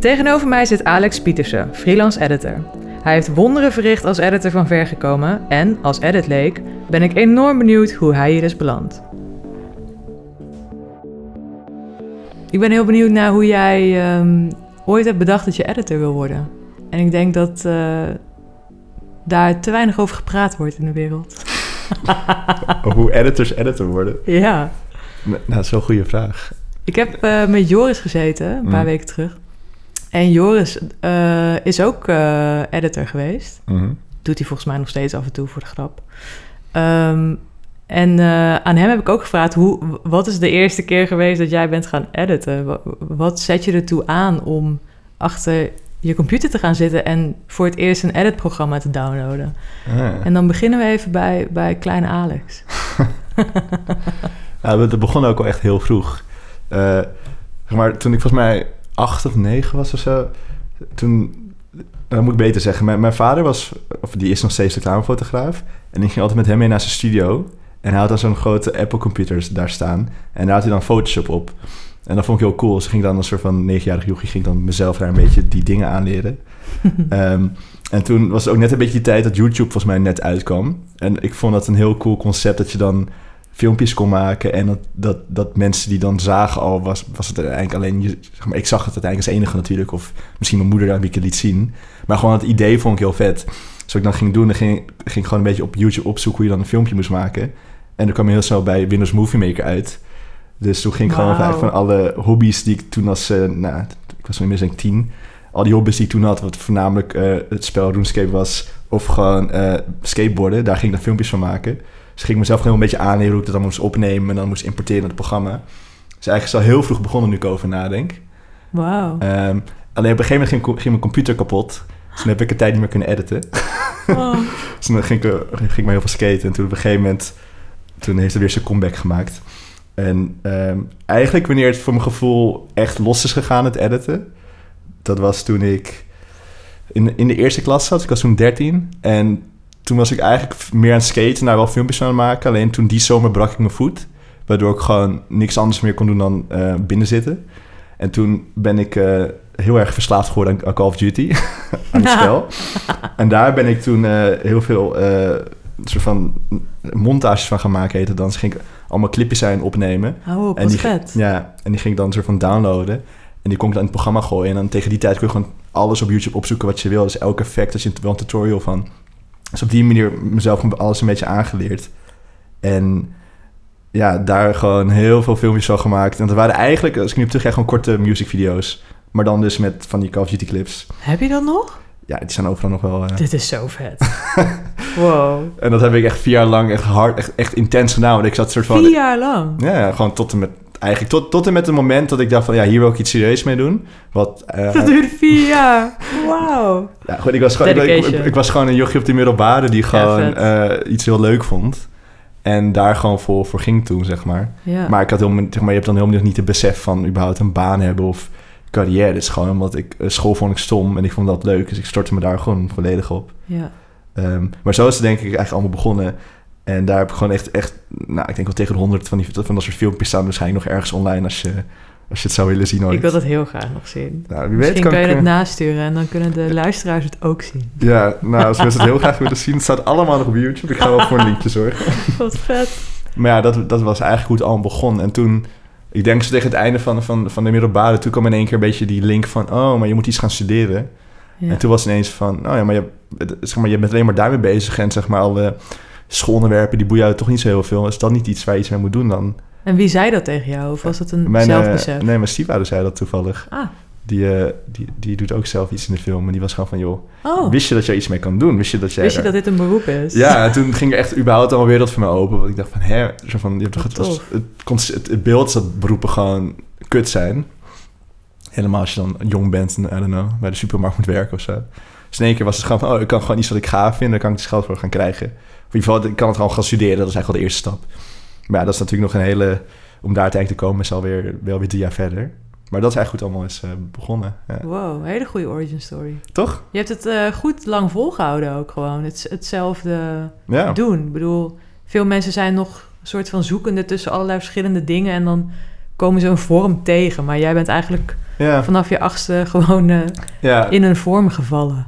Tegenover mij zit Alex Pietersen, freelance editor. Hij heeft wonderen verricht als editor van ver gekomen en als edit leek ben ik enorm benieuwd hoe hij hier is beland. Ik ben heel benieuwd naar hoe jij ehm, ooit hebt bedacht dat je editor wil worden. En ik denk dat eh, daar te weinig over gepraat wordt in de wereld. hoe editors editor worden? Ja. Nou, dat is wel een goede vraag. Ik heb eh, met Joris gezeten, een paar Mm. weken terug. En Joris eh, is ook eh, editor geweest. Mhm. Doet hij volgens mij nog steeds af en toe voor de grap. Ehm, en eh, aan hem heb ik ook gevraagd... Hoe, wat is de eerste keer geweest dat jij bent gaan editen? Wa- Wat zet je ertoe aan om achter je computer te gaan zitten... en voor het eerst een editprogramma te downloaden? Ah. En dan beginnen we even bij, bij kleine Alex. Ja, het begon ook al echt heel vroeg. Zeg maar, toen ik volgens mij acht of negen was of zo, toen, dat moet ik beter zeggen, mijn, mijn vader was, of die is nog steeds reclamefotograaf, en ik ging altijd met hem mee naar zijn studio. En hij had dan zo'n grote Apple computers daar staan, en daar had hij dan Photoshop op. En dat vond ik heel cool. Dus ik ging dan een soort van negenjarig jochie, ging dan mezelf daar een beetje die dingen aanleren. Ehm, en toen was het ook net een beetje die tijd dat YouTube volgens mij net uitkwam. En ik vond dat een heel cool concept dat je dan filmpjes kon maken. En dat, dat, dat mensen die dan zagen al, was, was het eigenlijk alleen... je- Zeg maar, ik zag het uiteindelijk als enige natuurlijk. Of misschien mijn moeder aan wie ik het liet zien. Maar gewoon het idee vond ik heel vet. Dus wat ik dan ging doen, dan ging, ging ik gewoon een beetje op YouTube opzoeken... hoe je dan een filmpje moest maken. En dan kwam je heel snel bij Windows Movie Maker uit. Dus toen ging ik gewoon Wauw. eigenlijk van alle hobby's die ik toen als... eh, nou, ik was inmiddels denk ik tien al die hobby's die ik toen had, wat voornamelijk eh, het spel RuneScape was, of gewoon eh, skateboarden, daar ging ik dan filmpjes van maken. Dus ik ging mezelf gewoon een beetje aanleren hoe ik dat dan moest opnemen en dan moest importeren naar het programma. Dus eigenlijk is al heel vroeg begonnen nu ik over nadenk. Wauw. Ehm, alleen op een gegeven moment ging, ging mijn computer kapot. Dus toen heb ik een tijd niet meer kunnen editen. Oh. Dus toen ging ik, ging ik maar heel veel skaten. En toen op een gegeven moment, toen heeft hij weer zijn comeback gemaakt. En ehm, eigenlijk wanneer het voor mijn gevoel echt los is gegaan, het editen... dat was toen ik in, in de eerste klas zat. Ik was toen 13. En toen was ik eigenlijk meer aan het skaten, daar wel filmpjes aan het maken. Alleen toen die zomer brak ik mijn voet. Waardoor ik gewoon niks anders meer kon doen dan eh binnen zitten. En toen ben ik eh, heel erg verslaafd geworden aan, Call of Duty. aan het spel. En daar ben ik toen eh, heel veel soort van montages van gaan maken, heette dan. Dus ging ik allemaal clipjes zijn opnemen. Op, en die, vet. Ja, en die ging ik dan soort van downloaden. En die kon ik dan in het programma gooien. En dan tegen die tijd kun je gewoon alles op YouTube opzoeken wat je wil. Dus elk effect, als je wel een tutorial van. Dus op die manier mezelf gewoon alles een beetje aangeleerd. En ja, daar gewoon heel veel filmpjes van gemaakt. En dat waren eigenlijk, als ik nu op terug ga, gewoon korte musicvideo's. Maar dan dus met van die Call of Duty clips. Heb je dat nog? Ja, die zijn overal nog wel... eh, Dit is zo vet. wow. En dat heb ik echt vier jaar lang echt hard, echt, echt intens gedaan. Want ik zat soort van... Vier jaar lang. Ja, ja, gewoon tot en met... Eigenlijk tot, tot en met het moment dat ik dacht van... Ja, hier wil ik iets serieus mee doen. Wat... eh, Dat duurde vier jaar. Wauw. ja, goed, ik, was gewoon, ik, ik, Dedication. ik was gewoon een jochie op de middelbare... die gewoon eh, iets heel leuk vond. En daar gewoon voor, voor ging toen, zeg maar. Ja. Maar ik had helemaal, zeg maar, je hebt dan helemaal niet het besef van... überhaupt een baan hebben of carrière. Het is gewoon omdat ik... eh, school vond ik stom en ik vond dat leuk. Dus ik stortte me daar gewoon volledig op. ja. Ehm, maar zo is het denk ik eigenlijk allemaal begonnen. En daar heb ik gewoon echt, echt nou, ik denk wel tegen de honderd van, die, van dat soort filmpjes staan waarschijnlijk nog ergens online als je, als je het zou willen zien ooit. Ik wil dat heel graag nog zien. Nou, wie weet Misschien kan kan je ik... het eh, nasturen en dan kunnen de luisteraars het ook zien. Ja, nou, als mensen het heel graag willen zien, het staat allemaal nog op YouTube. Ik ga wel voor een linkje zorgen. Wat vet. Maar ja, dat, dat was eigenlijk hoe het allemaal begon. En toen, ik denk zo tegen het einde van, van, van de middelbare, toen kwam in één keer een beetje die link van, oh, maar je moet iets gaan studeren. Ja. En toen was ineens van, oh ja, maar je, zeg maar je bent alleen maar daarmee bezig. En zeg maar alle schoolonderwerpen, die boeien jou toch niet zo heel veel. Is dat niet iets waar je iets mee moet doen dan? En wie zei dat tegen jou? Of was het een Mijn, eh, zelfbesef? nee, mijn stiefvader zei dat toevallig. Ah, Die, eh, die, die doet ook zelf iets in de film. En die was gewoon van, joh, oh. wist je dat je iets mee kan doen? Wist je dat jij... Wist je dat dit een beroep is? Ja, en toen ging er echt überhaupt al een wereld voor me open. Want ik dacht van, hè, zo van, je hebt toch het, als- het, het, het beeld is dat beroepen gewoon kut zijn. Helemaal als je dan jong bent en, I don't know, bij de supermarkt moet werken of zo. Dus in één keer was het gewoon van, oh, ik kan gewoon iets wat ik gaaf vind, daar kan ik dus geld voor gaan krijgen. In ieder geval, ik kan het gewoon gaan studeren, dat is eigenlijk wel de eerste stap. Maar ja, dat is natuurlijk nog een hele, om daar uiteindelijk te komen, is alweer wel weer drie jaar verder. Maar dat is eigenlijk goed allemaal is eh, begonnen. Ja. Wow, hele goede origin story. Toch? Je hebt het eh, goed lang volgehouden ook gewoon. Het, hetzelfde Ja. doen. Ik bedoel, veel mensen zijn nog een soort van zoekende tussen allerlei verschillende dingen. En dan komen ze een vorm tegen. Maar jij bent eigenlijk Ja, vanaf je achtste gewoon eh, in een vorm gevallen.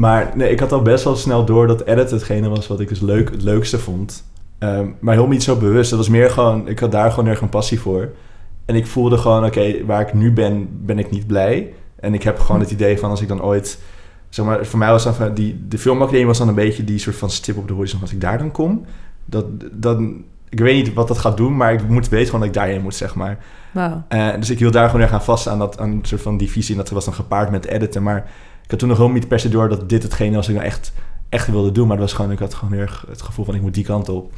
Maar nee, ik had al best wel snel door dat edit hetgene was wat ik dus leuk, het leukste vond. Ehm, maar helemaal niet zo bewust. Het was meer gewoon, ik had daar gewoon erg een passie voor. En ik voelde gewoon, oké, waar ik nu ben, ben ik niet blij. En ik heb gewoon het idee van als ik dan ooit, zeg maar, voor mij was dan van die, de filmacademie was dan een beetje die soort van stip op de horizon. Als ik daar dan kom, dat, dan, ik weet niet wat dat gaat doen, maar ik moet weten gewoon dat ik daarheen moet, zeg maar. Eh, dus ik hield daar gewoon erg aan vast aan, dat, aan soort van die visie. En dat was dan gepaard met editen. Maar ik had toen nog helemaal niet per se door dat dit hetgene was ik nou echt, echt wilde doen. Maar het was gewoon, ik had gewoon heel erg het gevoel van ik moet die kant op.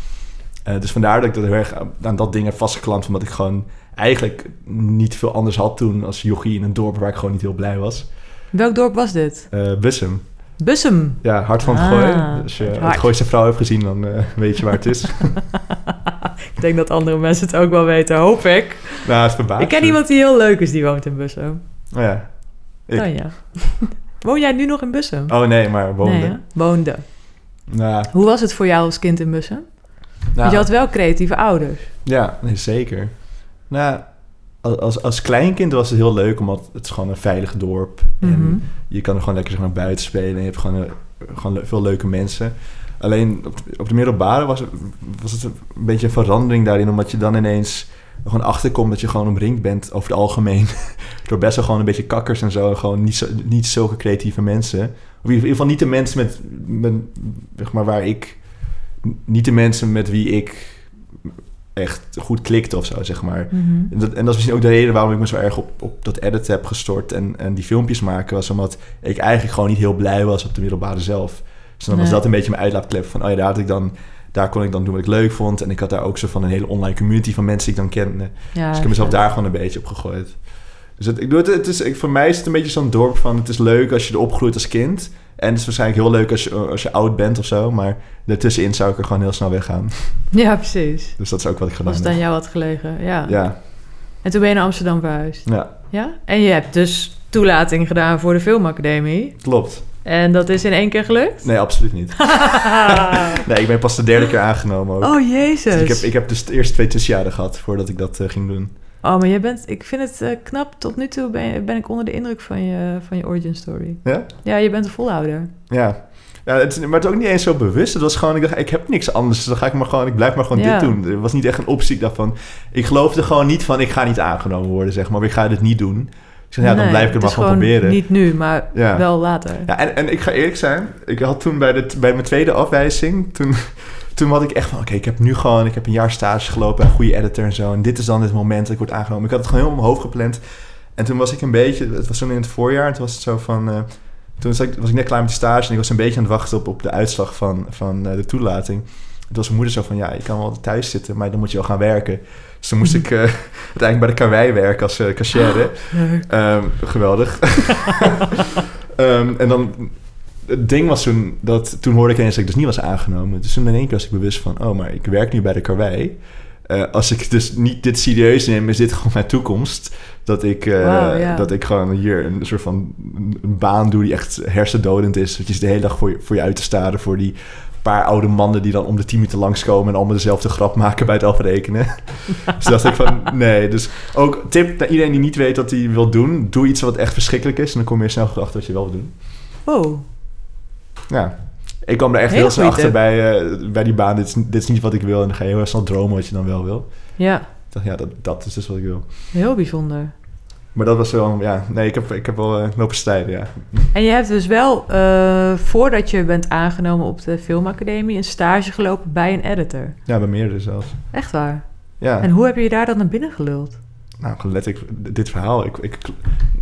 Eh, dus vandaar dat ik dat heel erg aan dat ding heb vastgeklampt. Omdat ik gewoon eigenlijk niet veel anders had toen als jochie in een dorp waar ik gewoon niet heel blij was. Welk dorp was dit? Eh Bussum. Bussum. Ja, Hart van het Ah, Gooi. Als je het. Gooise vrouw hebt gezien, dan eh, weet je waar het is. ik denk dat andere mensen het ook wel weten, hoop ik. nou, het verbaast ik ken iemand die heel leuk is, die woont in Bussum. Oh ja. Ik- Tanja. Woon jij nu nog in Bussum? Oh nee, maar woonde. Nee? Woonde. Nou, Hoe was het voor jou als kind in Bussum? nou, Want je had wel creatieve ouders. Ja, nee, zeker. Nou, als, als, kleinkind was het heel leuk, omdat het is gewoon een veilig dorp. Mhm. En je kan er gewoon lekker zeg maar, buiten spelen. En je hebt gewoon, een- gewoon le- veel leuke mensen. Alleen op, op de middelbare was, het- was het een beetje een verandering daarin. Omdat je dan ineens gewoon achterkomt dat je gewoon omringd bent over het algemeen. door best wel gewoon een beetje kakkers en zo. en Gewoon niet, zo, niet zulke creatieve mensen. Of in ieder geval niet de mensen met, met zeg maar, waar ik... Niet de mensen met wie ik echt goed klikte of zo, zeg maar. Mhm. En dat, en dat is misschien ook de reden waarom ik me zo erg op, op dat edit heb gestort en, en die filmpjes maken, was omdat ik eigenlijk gewoon niet heel blij was op de middelbare zelf. Dus dan was dat een beetje mijn uitlaatklep van, oh ja, daar, had ik dan, daar kon ik dan doen wat ik leuk vond. En ik had daar ook zo van een hele online community van mensen die ik dan kende. Ja, dus ik heb mezelf ja. daar gewoon een beetje op gegooid. Dus het, ik doe het, het is, ik, voor mij is het een beetje zo'n dorp van, het is leuk als je erop groeit als kind. En het is waarschijnlijk heel leuk als je, als je oud bent of zo, maar daartussenin zou ik er gewoon heel snel weggaan. Ja, precies. Dus dat is ook wat ik gedaan Als het aan heb. jou had gelegen, ja. Ja, En toen ben je naar Amsterdam verhuisd. ja, Ja? En je hebt dus toelating gedaan voor de filmacademie. klopt. En dat is in één keer gelukt? Nee, absoluut niet. Nee, ik ben pas de derde keer aangenomen ook. oh, jezus. Dus ik, heb, ik heb dus de eerste twee tussenjaren gehad voordat ik dat eh, ging doen. Oh, maar je bent... Ik vind het eh, knap. Tot nu toe ben, ik onder de indruk van je, van je origin story. Ja? Ja, je bent een volhouder. Ja. ja het, maar het is ook niet eens zo bewust. Het was gewoon, ik dacht, ik heb niks anders. Dus dan ga ik maar gewoon, ik blijf maar gewoon Ja. dit doen. Er was niet echt een optie. Ik dacht van, ik geloofde gewoon niet van, ik ga niet aangenomen worden, zeg maar. Maar ik ga dit niet doen. Ja, dan Nee, blijf ik het het maar gewoon proberen. Niet nu, maar Ja. wel later. Ja, en, en ik ga eerlijk zijn. Ik had toen bij, de, bij mijn tweede afwijzing... Toen, toen had ik echt van... Oké, ik heb nu gewoon... Ik heb een jaar stage gelopen... een goede editor en zo. En dit is dan het moment dat ik word aangenomen. Ik had het gewoon mijn hoofd gepland. En toen was ik een beetje... Het was toen in het voorjaar. En toen was het zo van... eh, toen was ik, was ik net klaar met die stage. En ik was een beetje aan het wachten op, op de uitslag van, van eh, de toelating. Toen was mijn moeder zo van... Ja, je kan wel thuis zitten... Maar dan moet je wel gaan werken. Dus toen moest ik eh, uiteindelijk bij de karwei werken als uh, cashier. Leuk. Ehm, geweldig. Ehm, en dan, het ding was toen, dat toen hoorde ik ineens dat ik dus niet was aangenomen. Dus toen in één keer was ik bewust van, oh, maar ik werk nu bij de karwei. Eh, als ik dus niet dit serieus neem, is dit gewoon mijn toekomst. Dat ik, dat ik gewoon hier een soort van een baan doe die echt hersendodend is. Dat je de hele dag voor je, voor je uit te staren voor die paar oude mannen die dan om de tien minuten langskomen en allemaal dezelfde grap maken bij het afrekenen. dus dacht ik van, nee. Dus ook tip naar iedereen die niet weet wat hij wil doen, doe iets wat echt verschrikkelijk is en dan kom je snel achter wat je wel wil doen. Wow. Ja. Ik kwam er echt heel snel achter tip. bij, eh, bij die baan. Dit is, dit is niet wat ik wil. En dan ga je heel snel dromen wat je dan wel wil. Ja, Ik dacht, ja, dat, dat is dus wat ik wil. heel bijzonder. Maar dat was wel, ja, nee, ik heb, ik heb wel eh, lopen strijden, ja. En je hebt dus wel, eh, voordat je bent aangenomen op de filmacademie, een stage gelopen bij een editor. Ja, bij meerdere zelfs. Echt waar. Ja, En hoe heb je je daar dan naar binnen geluld? nou, letterlijk dit verhaal. Ik, ik,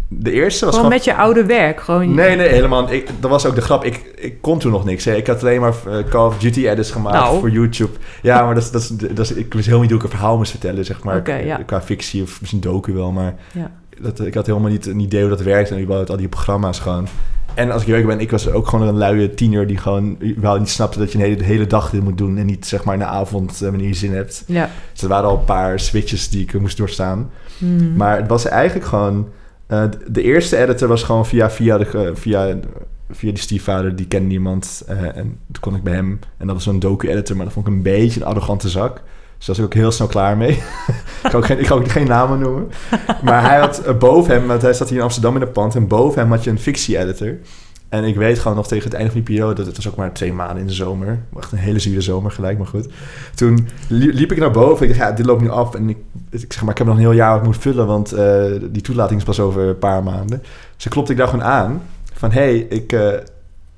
de eerste was Gewoon met je oude werk. Gewoon Nee, nee, helemaal. Ik, dat was ook de grap. Ik, ik kon toen nog niks. Hè. Ik had alleen maar eh, Call of Duty edits gemaakt Nou. voor YouTube. Ja, maar dat, is- dat, is- dat, is- ik wist helemaal niet hoe ik een verhaal moest vertellen, zeg maar. Oké, ja. Qua fictie of misschien docu wel, maar Ja. Dat, ik had helemaal niet een idee hoe dat werkte en überhaupt al die programma's gewoon. En als ik eerlijk ben, ik was ook gewoon een luie tiener die gewoon überhaupt niet snapte dat je een hele, de hele dag dit moet doen en niet zeg maar in de avond eh, wanneer je zin hebt. Ja. Dus er waren al een paar switches die ik moest doorstaan. Hmm. Maar het was eigenlijk gewoon... eh, de eerste editor was gewoon via, via, de, eh, via, via die stiefvader. Die kende niemand. en toen kon ik bij hem. En dat was zo'n docu-editor. Maar dat vond ik een beetje een arrogante zak. Dus daar was ik ook heel snel klaar mee. ik, ga ook geen, ik ga ook geen namen noemen. Maar hij had eh, boven hem, want hij zat hier in Amsterdam in de pand... en boven hem had je een fictie-editor... En ik weet gewoon nog tegen het einde van die periode... dat het was ook maar twee maanden in de zomer. Echt een hele zure zomer gelijk, maar goed. Toen li- liep ik naar boven. Ik dacht, ja, dit loopt nu af. En ik, ik zeg maar, ik heb nog een heel jaar wat ik moet vullen... want eh, die toelating is pas over een paar maanden. Dus dan klopte ik daar gewoon aan. Van, hé, hey, ik, eh,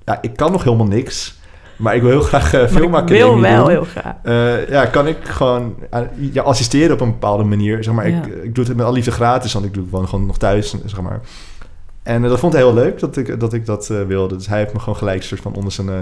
ja, ik kan nog helemaal niks... Maar ik wil heel graag uh, ik filmacademie wil wel doen. heel graag. Eh, ja, kan ik gewoon aan- ja, assisteren op een bepaalde manier. Zeg maar, Ja. ik, ik doe het met al liefde gratis, want ik doe het gewoon, gewoon nog thuis, zeg maar. En eh, dat vond hij heel leuk dat ik dat, ik dat eh, wilde. Dus hij heeft me gewoon gelijk soort van onder zijn, eh,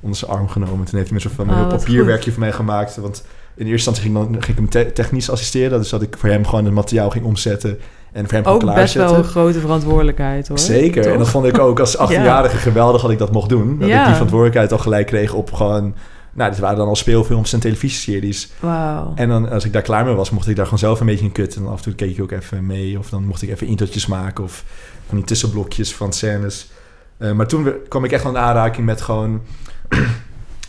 onder zijn arm genomen. Toen heeft hij me soort van Oh, een papierwerkje voor mij gemaakt. Want in eerste instantie ging, dan, ging ik hem te- technisch assisteren. Dus dat ik voor hem gewoon het materiaal ging omzetten en voor hem Ook best wel een grote verantwoordelijkheid hoor. Zeker. Toch? En dat vond ik ook als 18-jarige geweldig dat ik dat mocht doen. Dat Ja. ik die verantwoordelijkheid al gelijk kreeg op gewoon... Nou, dit waren dan al speelfilms en televisieseries. Wauw. En dan, als ik daar klaar mee was, mocht ik daar gewoon zelf een beetje in kutten. En af en toe keek ik ook even mee. Of dan mocht ik even introotjes maken. Of van die tussenblokjes van scènes. Eh, maar toen kwam ik echt wel in aanraking met gewoon...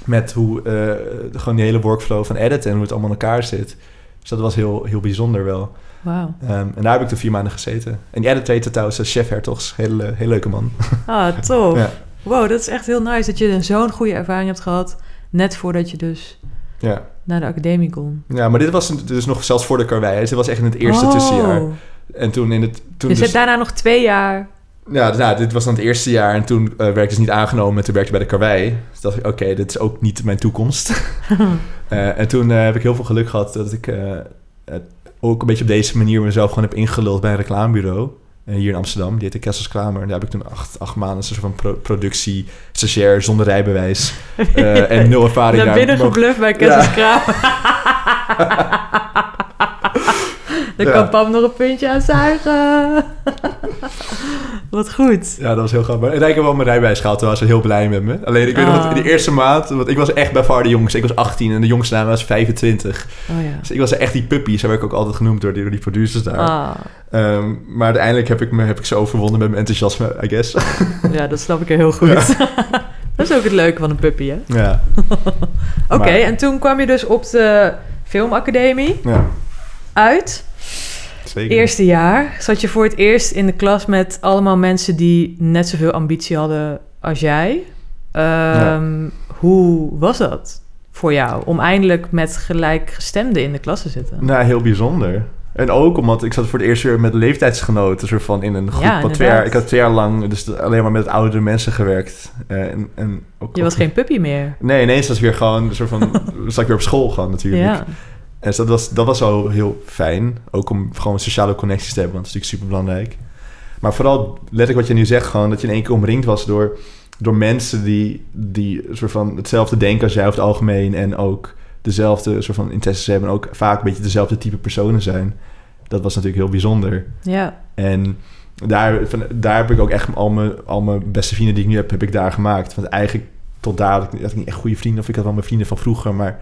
met hoe... eh, gewoon die hele workflow van editen en hoe het allemaal in elkaar zit. Dus dat was heel, heel bijzonder wel. Wauw. Ehm, en daar heb ik toen vier maanden gezeten. En die editor heette trouwens eh, Chef Hertogs. Hele, hele leuke man. Ah, tof. Ja. Wow, dat is echt heel nice dat je een zo'n goede ervaring hebt gehad. Net voordat je dus Ja. naar de academie kon. ja, maar dit was dus nog zelfs voor de karwei. Dit was echt in het eerste Oh. tussenjaar. En toen in het... Toen Je dus- zit daarna nog twee jaar. Ja, nou, dit was dan het eerste jaar en toen eh, werd ik dus niet aangenomen en toen werkte ik bij de karwei. Dus dacht ik, oké, dit is ook niet mijn toekomst. Eh, en toen heb ik heel veel geluk gehad dat ik ook een beetje op deze manier mezelf gewoon heb ingeluld bij een reclamebureau. eh, hier in Amsterdam, die heette Kessels Kramer. En daar heb ik toen acht, acht maanden een soort van pro- productie, stagiair, zonder rijbewijs eh, en nul ervaring. Naar binnen gebluft bij Kessels Kraam. Dan Ja. kan Pam nog een puntje aan zuigen. Wat goed. Ja, dat was heel grappig. En ik heb wel mijn rijbewijs gehaald, toen was ze heel blij met me. Alleen ik weet nog, Ah. dat in de eerste maand, want ik was echt bij far de jongste. Ik was 18 en de jongste naam was 25. Oh ja. Dus ik was echt die puppy, zo werd ik ook altijd genoemd door die, door die producers daar. Ah, Ehm, maar uiteindelijk heb ik, me, heb ik ze overwonnen met mijn enthousiasme, I guess. ja, dat snap ik heel goed. dat is ook het leuke van een puppy, hè? ja. Oké, en toen kwam je dus op de filmacademie ja, uit. Zeker. Eerste jaar zat je voor het eerst in de klas met allemaal mensen die net zoveel ambitie hadden als jij. Ehm, Hoe was dat voor jou om eindelijk met gelijkgestemden in de klas te zitten? Nou, heel bijzonder. En ook omdat ik zat voor het eerst weer met leeftijdsgenoten, soort van in een groep. Ja, wat twee jaar, ik had twee jaar lang dus alleen maar met oudere mensen gewerkt. Eh, en, en ook, Je was ook- geen puppy meer. Nee, ineens was ik weer gewoon een soort van. zat ik weer op school gewoon natuurlijk. Ja, En dus dat was, dat was wel heel fijn. Ook om gewoon sociale connecties te hebben, want dat is natuurlijk super belangrijk. Maar vooral letterlijk wat je nu zegt, gewoon dat je in één keer omringd was door, door mensen die, die soort van hetzelfde denken als jij over het algemeen. En ook dezelfde soort van interesses hebben. En ook vaak een beetje dezelfde type personen zijn. Dat was natuurlijk heel bijzonder. ja. En daar, van, daar heb ik ook echt al mijn, al mijn beste vrienden die ik nu heb, heb ik daar gemaakt. Want eigenlijk tot daar had ik, had ik niet echt goede vrienden. Of ik had wel mijn vrienden van vroeger, maar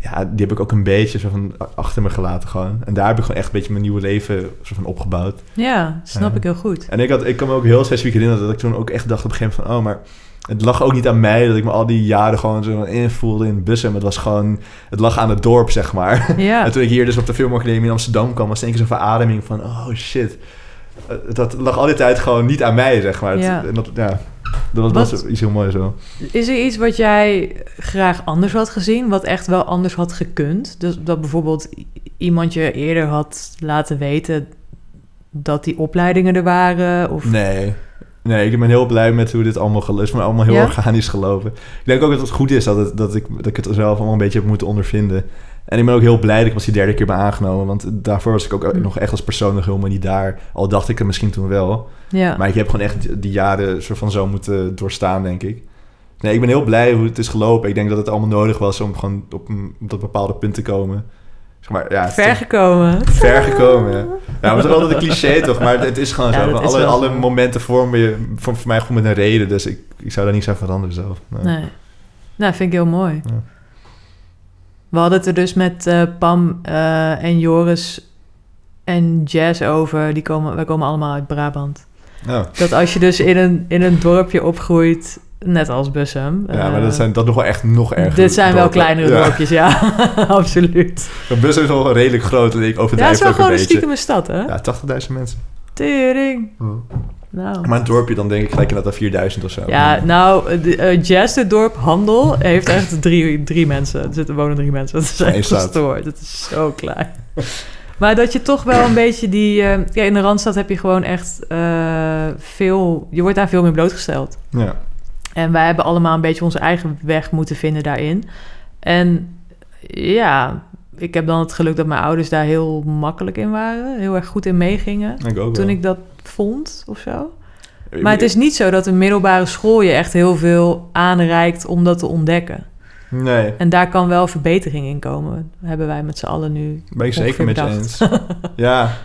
ja, die heb ik ook een beetje zo van achter me gelaten gewoon. En daar heb ik gewoon echt een beetje mijn nieuwe leven zo van opgebouwd. ja snap ik heel goed. En ik, had, ik kan me ook heel specifiek herinneren dat ik toen ook echt dacht op een gegeven moment van... Oh, maar het lag ook niet aan mij dat ik me al die jaren gewoon zo invoelde in bussen. Maar het was gewoon... Het lag aan het dorp, zeg maar. Ja, En toen ik hier dus op de filmacademie in Amsterdam kwam, was het één keer zo'n verademing van, oh shit. Eh, Dat lag al die tijd gewoon niet aan mij, zeg maar. Ja. dat, ja, dat was Wat- iets heel moois zo. Is er iets wat jij graag anders had gezien, wat echt wel anders had gekund? Dus dat bijvoorbeeld iemand je eerder had laten weten dat die opleidingen er waren? Of... Nee. Nee, ik ben heel blij met hoe dit allemaal gelopen is. Maar allemaal heel Ja? organisch gelopen. Ik denk ook dat het goed is dat, het, dat, ik, dat ik het zelf allemaal een beetje heb moeten ondervinden. En ik ben ook heel blij dat ik pas die derde keer ben aangenomen. Want daarvoor was ik ook Hm. nog echt als persoon nog helemaal niet daar. Al dacht ik het misschien toen wel. Ja. Maar ik heb gewoon echt die jaren soort van zo moeten doorstaan, denk ik. Nee, ik ben heel blij hoe het is gelopen. Ik denk dat het allemaal nodig was om gewoon op een, op dat bepaalde punt te komen. Zeg maar, ja, Ver toch gekomen. ver gekomen, ja. Ja, maar het is wel altijd een cliché, toch? Maar het is gewoon Ja, zo. alle, alle zo. momenten vormen je voor, voor mij gewoon met een reden. Dus ik, ik zou daar niet aan veranderen zelf. Nee. Nee. Nou, vind ik heel mooi. Ja. We hadden het er dus met eh, Pam eh, en Joris en Jazz over. Die komen, wij komen allemaal uit Brabant. Oh, Dat als je dus in een, in een dorpje opgroeit net als Bussum. Ja, maar Eh, dat zijn dat nog wel echt nog erger. Dit zijn wel kleinere Ja. dorpjes, ja. Absoluut. Bussum is wel redelijk groot en ik Ja, het overdrijf is wel gewoon een stiekeme stad, hè? Ja, 80.000 mensen. Tering. Nou. Maar een dorpje, dan denk ik gelijk inderdaad aan 4000 of zo. Ja, nou, de, eh, Jazz, het dorp Handel, heeft echt drie, drie mensen. Er zitten wonen drie mensen. Dat is echt gestoord. Het is zo klein. Maar dat je toch wel een beetje die... eh, ja, in de Randstad heb je gewoon echt eh, veel... Je wordt daar veel meer blootgesteld. Ja. En wij hebben allemaal een beetje onze eigen weg moeten vinden daarin. En ja, ik heb dan het geluk dat mijn ouders daar heel makkelijk in waren. Heel erg goed in meegingen. Ik ook Toen wel. ik dat vond of zo. Maar het is niet zo dat een middelbare school je echt heel veel aanreikt om dat te ontdekken. Nee, En daar kan wel verbetering in komen. Hebben wij met z'n allen nu. ben ik zeker met je eens. ja.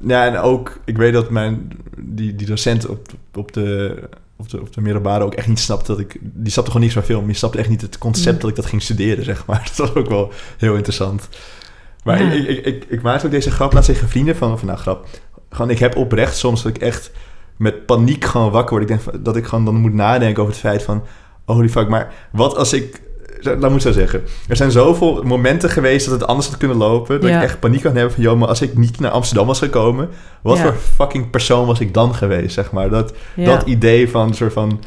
ja, en ook, ik weet dat mijn, die, die docent op, op, de, op, de, middelbare ook echt niet snapte dat ik... Die snapte gewoon niets van film. Die snapte echt niet het concept Mm. dat ik dat ging studeren, zeg maar. Dat was ook wel heel interessant. Maar Ja. ik, ik, ik, ik maakte ook deze grap laatst tegen vrienden van... Of nou, grap. Gewoon, ik heb oprecht soms dat ik echt met paniek gewoon wakker word. Ik denk van- dat ik gewoon dan moet nadenken over het feit van... Holy fuck, maar wat als ik... Laat me het zo zeggen. Er zijn zoveel momenten geweest dat het anders had kunnen lopen. Dat Ja. ik echt paniek kan hebben van... joh, maar als ik niet naar Amsterdam was gekomen... wat Ja. voor fucking persoon was ik dan geweest, zeg maar. Dat, Ja. dat idee van soort van...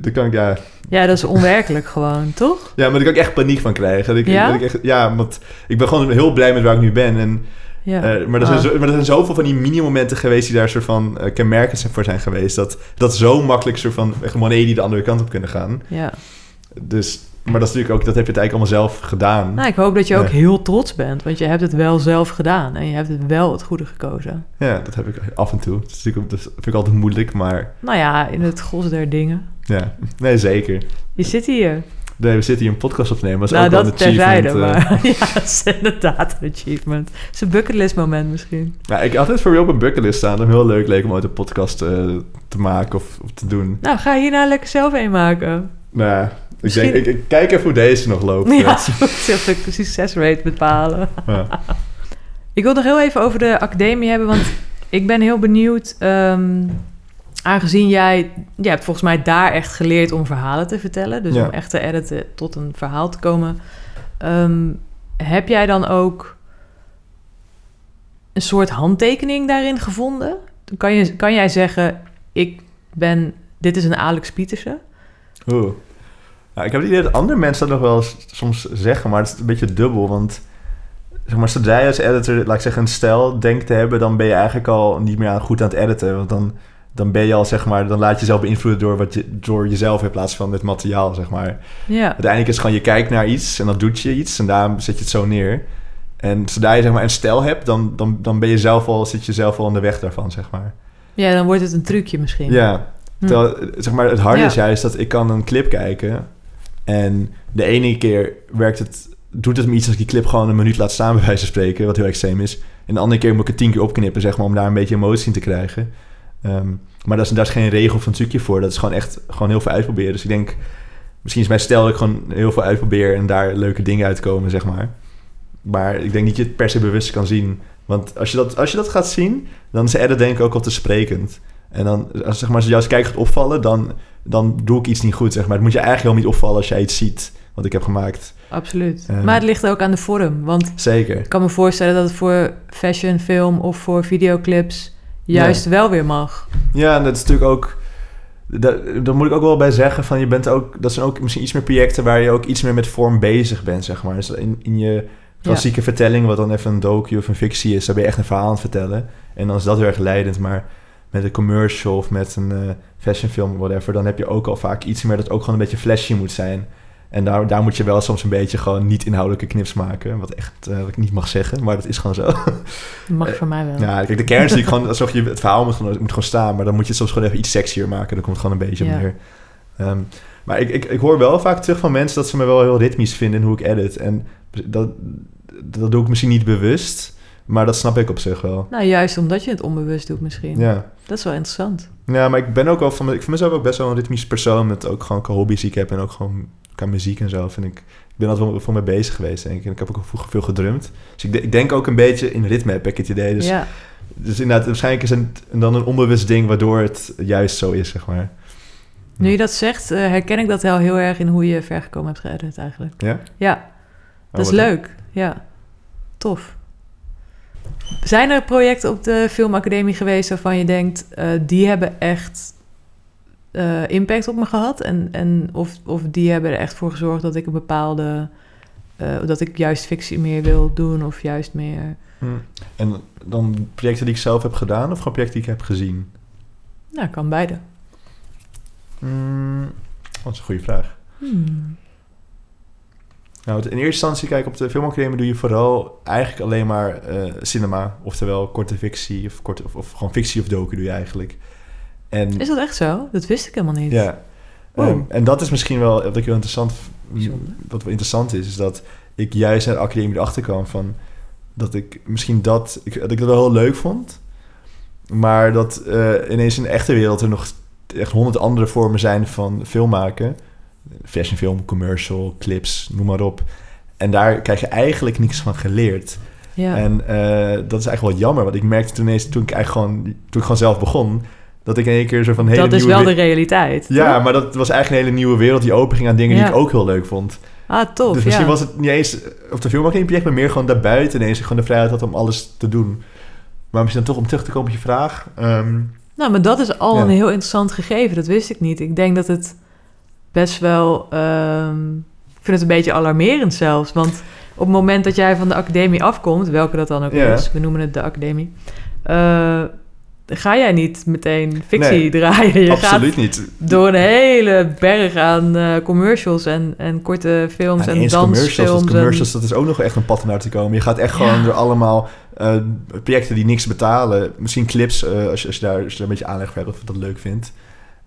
Daar kan ik, ja, ja, dat is onwerkelijk gewoon, toch? ja, maar daar kan ik echt paniek van krijgen. Dat ik, Ja? dat ik echt, ja, want ik ben gewoon heel blij met waar ik nu ben. En, Ja. eh, maar, er Ah. zijn zo, maar er zijn zoveel van die mini-momenten geweest... die daar soort van eh, kenmerkend voor zijn geweest. Dat, dat zo makkelijk soort van echt moneden die de andere kant op kunnen gaan. ja. Dus, maar dat is natuurlijk ook, dat heb je het eigenlijk allemaal zelf gedaan. Nou, ik hoop dat je ook Ja. heel trots bent. Want je hebt het wel zelf gedaan. En je hebt het wel het goede gekozen. Ja, dat heb ik af en toe. Dat, is natuurlijk, dat vind ik altijd moeilijk, maar Nou ja, in het gros der dingen. ja. Nee, zeker. Je zit hier. Nee, we zitten hier een podcast opnemen. Dat is nou, ook dat een achievement. terzijde. eh. Maar ja, dat is inderdaad een achievement. Het is een bucketlist moment misschien. Ja, ik had het voor je op een bucketlist staan. Dat heel leuk leek om ooit een podcast eh, te maken of, of te doen. Nou, ga hier nou lekker zelf een maken. Nou ik, Misschien- denk, ik, ik kijk even hoe deze nog loopt. Ja, zo de succesrate bepalen. Ja. Ik wil nog heel even over de academie hebben, want ik ben heel benieuwd. ehm, aangezien jij, jij hebt volgens mij daar echt geleerd om verhalen te vertellen, dus Ja. om echt te editen tot een verhaal te komen. ehm, heb jij dan ook een soort handtekening daarin gevonden? Kan, je, kan jij zeggen, ik ben, dit is een Alex Pietersen? Oeh. Nou, ik heb het idee dat andere mensen dat nog wel soms zeggen, maar het is een beetje dubbel. Want zeg maar, zodra je als editor, laat ik zeggen, een stijl denkt te hebben, dan ben je eigenlijk al niet meer goed aan het editen. Want dan, dan ben je al, zeg maar, dan laat je jezelf beïnvloeden door, wat je, door jezelf in plaats van het materiaal, zeg maar. Ja, Uiteindelijk is het gewoon, je kijkt naar iets en dan doet je iets en daarom zet je het zo neer. En zodra je zeg maar een stijl hebt, dan, dan, dan ben je zelf al, zit je zelf al aan de weg daarvan, zeg maar. ja dan wordt het een trucje misschien. Ja, Hm. zeg maar, het harde Ja. is juist dat ik kan een clip kijken en de ene keer werkt het, doet het me iets als ik die clip gewoon een minuut laat staan bij wijze van spreken, wat heel extreem is. En de andere keer moet ik het tien keer opknippen, zeg maar, om daar een beetje emotie in te krijgen. Ehm, maar daar is, daar is geen regel een trucje voor. Dat is gewoon echt gewoon heel veel uitproberen. Dus ik denk, misschien is mijn stijl dat ik gewoon heel veel uitprobeer en daar leuke dingen uitkomen, zeg maar. Maar ik denk niet dat je het per se bewust kan zien. Want als je dat, als je dat gaat zien, dan is de edit denk ik ook al te sprekend. En dan, als, zeg maar, als je juist kijkt gaat opvallen, dan, dan doe ik iets niet goed, zeg maar. Het moet je eigenlijk helemaal niet opvallen als jij iets ziet wat ik heb gemaakt. Absoluut. Ehm. maar het ligt ook aan de vorm. Want Zeker. ik kan me voorstellen dat het voor fashion, film of voor videoclips juist wel weer mag. Ja, en dat is natuurlijk ook... Daar, daar moet ik ook wel bij zeggen van je bent ook... Dat zijn ook misschien iets meer projecten waar je ook iets meer met vorm bezig bent, zeg maar. Dus in, in je klassieke vertelling, wat dan even een docu of een fictie is, daar ben je echt een verhaal aan het vertellen. En dan is dat heel erg leidend, maar met een commercial of met een eh fashionfilm, whatever, dan heb je ook al vaak iets meer dat ook gewoon een beetje flashy moet zijn. En daar, daar moet je wel soms een beetje gewoon niet inhoudelijke knips maken. Wat echt, eh, wat ik niet mag zeggen, maar dat is gewoon zo. Mag voor mij wel. Ja, kijk, de kern is natuurlijk gewoon alsof je het verhaal moet gewoon, moet gewoon staan, maar dan moet je het soms gewoon even iets sexier maken. Dan komt het gewoon een beetje Ja. neer. Ehm, maar ik, ik, ik hoor wel vaak terug van mensen dat ze me wel heel ritmisch vinden in hoe ik edit. En dat, dat doe ik misschien niet bewust, maar dat snap ik op zich wel. Nou, juist omdat je het onbewust doet misschien. Ja. Dat is wel interessant. ja, maar ik ben ook wel van, ik vind mezelf ook best wel een ritmisch persoon met ook gewoon hobby's die ik heb en ook gewoon qua muziek en zo. Vind ik, ik ben altijd wel voor mee bezig geweest, denk ik. En ik heb ook vroeger veel gedrumd. Dus ik, de- ik denk ook een beetje in ritme, heb ik het idee. Dus ja. Dus inderdaad, waarschijnlijk is het dan een onbewust ding waardoor het juist zo is, zeg maar. Nu je dat zegt, eh, herken ik dat wel heel erg in hoe je vergekomen hebt geëdit eigenlijk. Ja? Ja, dat is Oh, leuk. Ja, tof. Zijn er projecten op de filmacademie geweest waarvan je denkt... eh, die hebben echt eh, impact op me gehad? En, en of, of die hebben er echt voor gezorgd dat ik een bepaalde... eh, dat ik juist fictie meer wil doen of juist meer... Hm. En dan projecten die ik zelf heb gedaan of gewoon projecten die ik heb gezien? Nou, kan beide. Mm, dat is een goede vraag. Hmm. Nou, in eerste instantie, kijk, op de filmacademie doe je vooral eigenlijk alleen maar eh, cinema. Oftewel korte fictie of, korte, of, of gewoon fictie of docu doe je eigenlijk. En, Is dat echt zo? Dat wist ik helemaal niet. ja, Wow. Ehm, en dat is misschien wel wat ik heel interessant, Bijzonder. wat wel interessant is, is dat ik juist naar de academie erachter kwam van dat ik misschien dat, ik, dat ik dat wel heel leuk vond, maar dat eh, ineens in de echte wereld er nog echt honderd andere vormen zijn van film maken. Fashion film, commercial, clips, noem maar op. En daar krijg je eigenlijk niks van geleerd. Ja. En eh, dat is eigenlijk wel jammer, want ik merkte toen ineens, toen ik eigenlijk gewoon, toen ik gewoon zelf begon, dat ik in één keer zo van hele dat is wel we- de realiteit. ja, toch? maar dat was eigenlijk een hele nieuwe wereld die openging aan dingen Ja. die ik ook heel leuk vond. Ah, tof. dus misschien ja. was het niet eens op de filmacademie project, maar meer gewoon daarbuiten ineens gewoon de vrijheid had om alles te doen. Maar misschien dan toch om terug te komen op je vraag. ehm, Nou, maar dat is al Ja. een heel interessant gegeven. Dat wist ik niet. Ik denk dat het best wel... ehm, ik vind het een beetje alarmerend zelfs. Want op het moment dat jij van de academie afkomt... welke dat dan ook is, we noemen het de academie... eh, ga jij niet meteen fictie Nee, draaien. Je absoluut gaat niet. door een hele berg aan eh, commercials en, en korte films en commercials, dansfilms. en- commercials, dat is ook nog echt een pad naar te komen. Je gaat echt Ja. gewoon door allemaal eh, projecten die niks betalen. Misschien clips, als, je, als, je daar, als je daar een beetje aanleg voor hebt of je dat leuk vindt.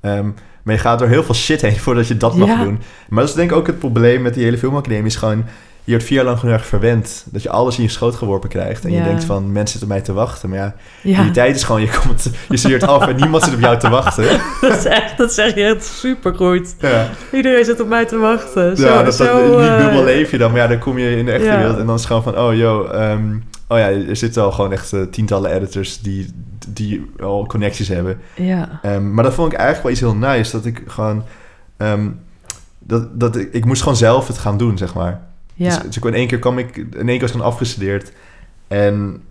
Ehm, maar je gaat door heel veel shit heen voordat je dat mag doen. Maar dat is denk ik ook het probleem met die hele filmacademie. Is gewoon, je wordt vier jaar lang gewoon erg verwend. Dat je alles in je schoot geworpen krijgt. En Ja. je denkt van, mensen zitten op mij te wachten. Maar ja, Ja, die tijd is gewoon, je, komt, je studeert af en niemand zit op jou te wachten. dat, is echt, dat zeg je echt supergoed. Ja, Iedereen zit op mij te wachten. Zo, ja dat, dat, zo, in die eh, bubbel leef je dan. Maar ja, dan kom je in de echte wereld en dan is het gewoon van... Oh, yo, ehm, oh ja, er zitten al gewoon echt eh, tientallen editors die, die al connecties hebben. Ja, Ehm, maar dat vond ik eigenlijk wel iets heel nice. Dat ik gewoon... ehm, dat, dat ik, ik moest gewoon zelf het gaan doen, zeg maar. ja. Dus, dus ik in één keer kwam ik... In één keer was ik dan afgestudeerd. En...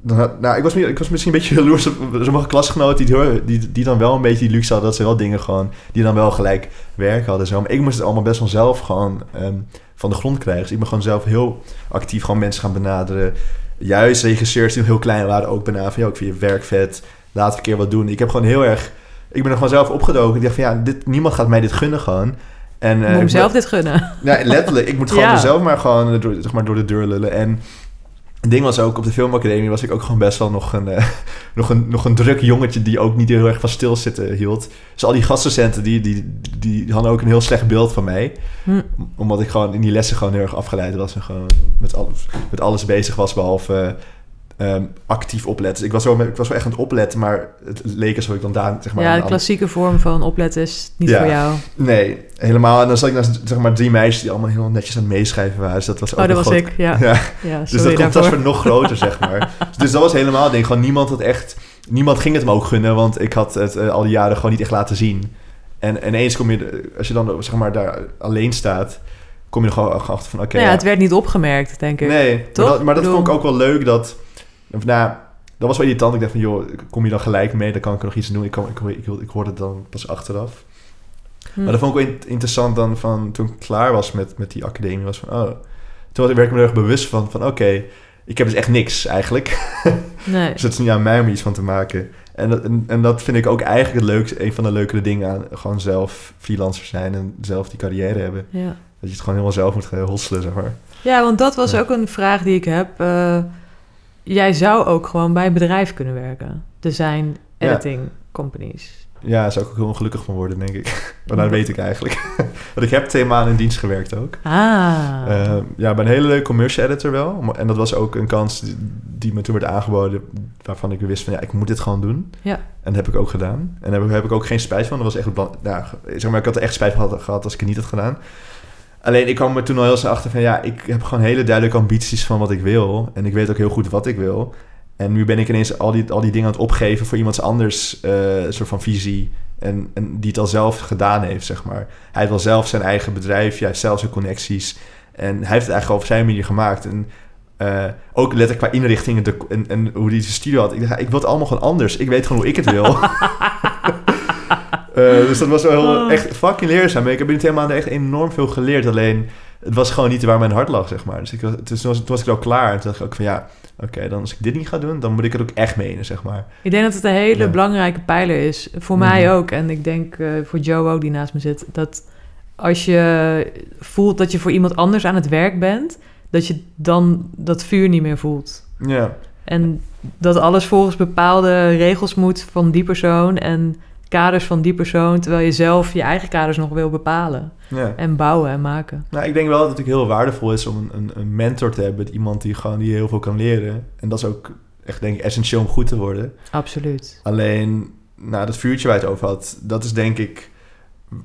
Dan had- nou, ik was, ik was misschien een beetje jaloers op sommige klasgenoten die, die, die dan wel een beetje die luxe hadden dat ze wel dingen gewoon, die dan wel gelijk werk hadden. Zo. Maar ik moest het allemaal best wel zelf gewoon ehm, van de grond krijgen. Dus ik ben gewoon zelf heel actief gewoon mensen gaan benaderen. Juist regisseurs die nog heel klein waren ook benaderen. Van, "Yo, ik vind je werk vet, we een keer wat doen. Ik heb gewoon heel erg, ik ben er gewoon zelf opgedoken. Ik dacht van ja, dit, niemand gaat mij dit gunnen gewoon. En, eh, Moet ik zelf dit gunnen. ja, letterlijk. Ik moet gewoon Ja. mezelf maar gewoon door, zeg maar, door de deur lullen. En het ding was ook, op de filmacademie was ik ook gewoon best wel nog een, eh, nog een, nog een druk jongetje die ook niet heel erg van stilzitten hield. Dus al die gastdocenten, die, die, die hadden ook een heel slecht beeld van mij. Hm. Omdat ik gewoon in die lessen gewoon heel erg afgeleid was en gewoon met alles, met alles bezig was, behalve ehm, actief opletten. Dus ik was, wel, ik was wel echt aan het opletten, maar het leek alsof ik dan daar, zeg maar... ja, de klassieke vorm van opletten is niet Ja. voor jou. Nee, helemaal. En dan zat ik naast zeg maar, drie meisjes die allemaal heel netjes aan het meeschrijven waren. Dus dat was ook Oh, dat was groot- ik. Ja, Ja, ja dus dat contrast werd nog groter, zeg maar. Dus, dat was helemaal ding. Gewoon niemand had echt... Niemand ging het me ook gunnen, want ik had het eh, al die jaren gewoon niet echt laten zien. En en ineens kom je, als je dan zeg maar daar alleen staat, kom je er gewoon achter van, oké, Nou ja, ja, het werd niet opgemerkt, denk ik. Nee, Toch? maar dat, maar vond ik ook wel leuk dat... Of, nou, dat was wel irritant. Ik dacht van, joh, kom je dan gelijk mee? Dan kan ik er nog iets aan doen. Ik, kwam- ik, ik, ik hoorde het dan pas achteraf. Hm. Maar dat vond ik wel in- interessant dan van toen ik klaar was met, met die academie. Was van, oh, toen werd ik me er erg bewust van, van oké, ik heb dus echt niks eigenlijk. Nee. dus het is niet aan mij om iets van te maken. En dat, en, en dat vind ik ook eigenlijk het leukste, een van de leukere dingen aan gewoon zelf freelancer zijn en zelf die carrière hebben. Ja. Dat je het gewoon helemaal zelf moet gaan hosselen, zeg maar. ja, want dat was Ja. ook een vraag die ik heb. Eh, jij zou ook gewoon bij een bedrijf kunnen werken. Design Ja. editing companies. Ja, daar zou ik ook heel ongelukkig van worden, denk ik. Maar dat weet ik eigenlijk. Want ik heb twee maanden in dienst gewerkt ook. Ah. Eh, ja, bij een hele leuke commercial editor wel. En dat was ook een kans die, die me toen werd aangeboden... waarvan ik wist van, ja, ik moet dit gewoon doen. Ja. En dat heb ik ook gedaan. En daar heb, heb ik ook geen spijt van. Dat was echt... Nou, zeg maar, ik had er echt spijt van gehad als ik het niet had gedaan. Alleen, ik kwam er toen al heel snel achter van... ja, ik heb gewoon hele duidelijke ambities van wat ik wil. En ik weet ook heel goed wat ik wil. En nu ben ik ineens al die, al die dingen aan het opgeven... voor iemands anders eh, soort van visie En, en die het al zelf gedaan heeft, zeg maar. Hij heeft wel zelf zijn eigen bedrijf, hij heeft zelf zijn connecties. En hij heeft het eigenlijk al op zijn manier gemaakt. En eh, ook letterlijk qua inrichtingen en, en hoe hij zijn studio had. Ik dacht, ik wil het allemaal gewoon anders. Ik weet gewoon hoe ik het wil. Eh, dus dat was wel Oh. echt fucking leerzaam. Ik heb in het hele maand echt enorm veel geleerd. Alleen, het was gewoon niet waar mijn hart lag, zeg maar. Dus ik, was- toen, was, toen was ik al klaar. En toen dacht ik ook van, ja, oké, dan als ik dit niet ga doen... dan moet ik het ook echt menen, zeg maar. Ik denk dat het een hele Ja. belangrijke pijler is. Voor Mhm. mij ook. En ik denk eh, voor Joe ook, die naast me zit. Dat als je voelt dat je voor iemand anders aan het werk bent... dat je dan dat vuur niet meer voelt. Ja, En dat alles volgens bepaalde regels moet van die persoon... en kaders van die persoon... terwijl je zelf je eigen kaders nog wil bepalen. ja. En bouwen en maken. Nou, ik denk wel dat het ook heel waardevol is om een, een, mentor te hebben. Iemand die gewoon die heel veel kan leren. En dat is ook echt, denk ik, essentieel om goed te worden. Absoluut. Alleen, nou, dat vuurtje waar je het over had, dat is denk ik...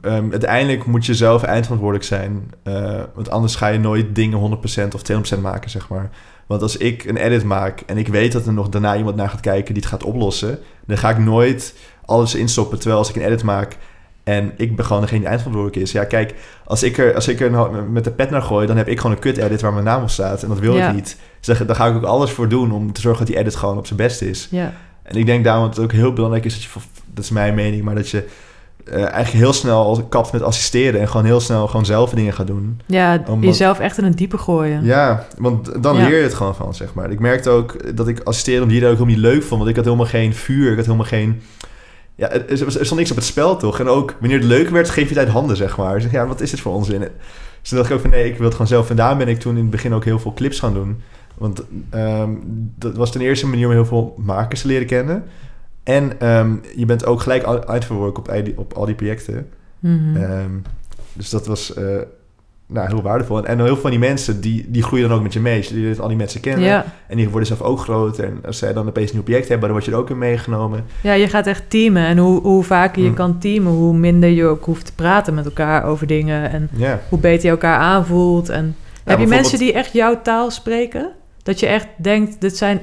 ehm, uiteindelijk moet je zelf eindverantwoordelijk zijn. eh, want anders ga je nooit dingen 100% of 200% maken, zeg maar. Want als ik een edit maak en ik weet dat er nog daarna iemand naar gaat kijken die het gaat oplossen... dan ga ik nooit alles instoppen. Terwijl als ik een edit maak en ik ben gewoon degene die eindverantwoordelijk is... Ja, kijk, als ik er, als ik er nou met de pet naar gooi... dan heb ik gewoon een kut edit waar mijn naam op staat. En dat wil Ja. ik niet. Dus daar, ga ik ook alles voor doen om te zorgen dat die edit gewoon op zijn best is. Ja. En ik denk daarom dat het ook heel belangrijk is dat je, dat is mijn mening, maar dat je eh, eigenlijk heel snel kapt met assisteren en gewoon heel snel gewoon zelf dingen gaat doen. Ja, Omdat- jezelf echt in het diepe gooien. Ja, want dan Ja. leer je het gewoon van, zeg maar. Ik merkte ook dat ik assisteren om die ook helemaal niet leuk vond, want ik had helemaal geen vuur, ik had helemaal geen... Ja, er, er stond niks op het spel, toch? En ook wanneer het leuk werd, geef je het uit handen, zeg maar. Zeg, ja, wat is dit voor onzin? Dus toen dacht ik ook van, nee, ik wil het gewoon zelf. En daar ben ik toen in het begin ook heel veel clips gaan doen. Want ehm, dat was ten eerste een manier om heel veel makers te leren kennen. En ehm, je bent ook gelijk uit- uitverwerkt op, al die- op al die projecten. Mhm. Ehm, dus dat was eh, nou, heel waardevol. En, heel veel van die mensen, die, die groeien dan ook met je mee. Die leert al die mensen kennen. ja. En die worden zelf ook groter. En als zij dan opeens een nieuw project hebben, dan word je er ook in meegenomen. ja, je gaat echt teamen. En hoe, hoe vaker je Mm. kan teamen, hoe minder je ook hoeft te praten met elkaar over dingen. En hoe beter je elkaar aanvoelt. En heb je mensen die echt jouw taal spreken? Dat je echt denkt, dit zijn,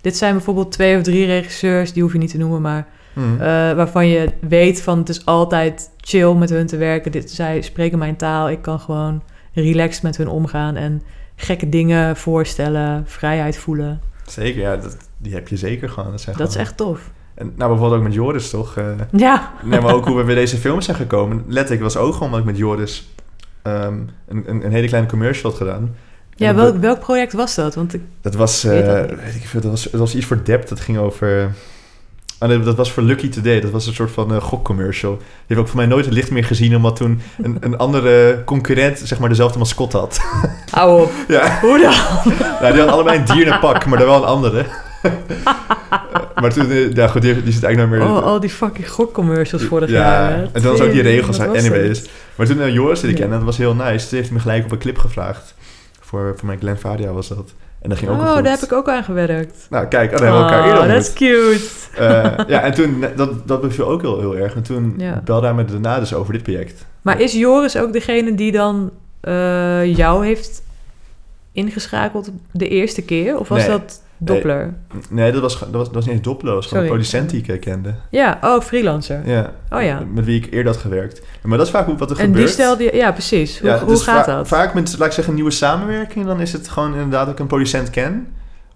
dit zijn bijvoorbeeld twee of drie regisseurs, die hoef je niet te noemen, maar Hm. eh, waarvan je weet van het is altijd chill met hun te werken. Dit, zij spreken mijn taal, ik kan gewoon relaxed met hun omgaan en gekke dingen voorstellen, vrijheid voelen. Zeker, ja. Dat, die heb je zeker gewoon. Dat, zijn Dat is echt tof. En, nou, bijvoorbeeld ook met Joris, toch? Eh, Ja, nee, maar ook hoe we bij deze film zijn gekomen. Letterlijk was ook gewoon omdat ik met Joris ehm, een, een, een hele kleine commercial had gedaan. Ja welk, welk project was dat? Want ik, Dat was, Weet eh, dat weet ik veel, dat was, dat was iets voor Dept. Dat ging over... Nee, dat was voor Lucky Today. Dat was een soort van eh, gokcommercial. Die heeft ook voor mij nooit het licht meer gezien... omdat toen een, een andere concurrent zeg maar dezelfde mascot had. hou op. ja, Hoe dan? nou, die had allebei een dier in een pak, maar dan wel een andere. maar toen, eh, ja goed, die, die zit eigenlijk nooit meer... Oh, al die fucking gokcommercials vorig ja, jaar. hè. en toen was ook die regels, anyways. Maar toen uh, Joris die ik Ja. kende, dat was heel nice. Toen heeft hij me gelijk op een clip gevraagd. Voor, voor mijn Glen Vadia was dat. En dat ging ook Oh, daar heb ik ook aan gewerkt. Nou, kijk, oh, daar hebben we elkaar Oh, eerder that's ontmoet. cute. Eh, ja, en toen, dat, dat beviel ook heel, heel erg. En toen Ja. belde hij me daarna dus over dit project. Maar is Joris ook degene die dan eh, jou heeft ingeschakeld de eerste keer? Of was Nee. dat Doppler? Nee, dat was, dat was, dat was niet eens Doppler. Dat was gewoon een producent die ik kende. Ja, oh, freelancer. Ja. Oh ja. Met wie ik eerder had gewerkt. Maar dat is vaak hoe- wat er En gebeurt. die stelde. Ja, precies. Hoe, Ja, hoe dus gaat va- dat? Vaak met, laat ik zeggen, een nieuwe samenwerking. Dan is het gewoon inderdaad dat ik een producent ken.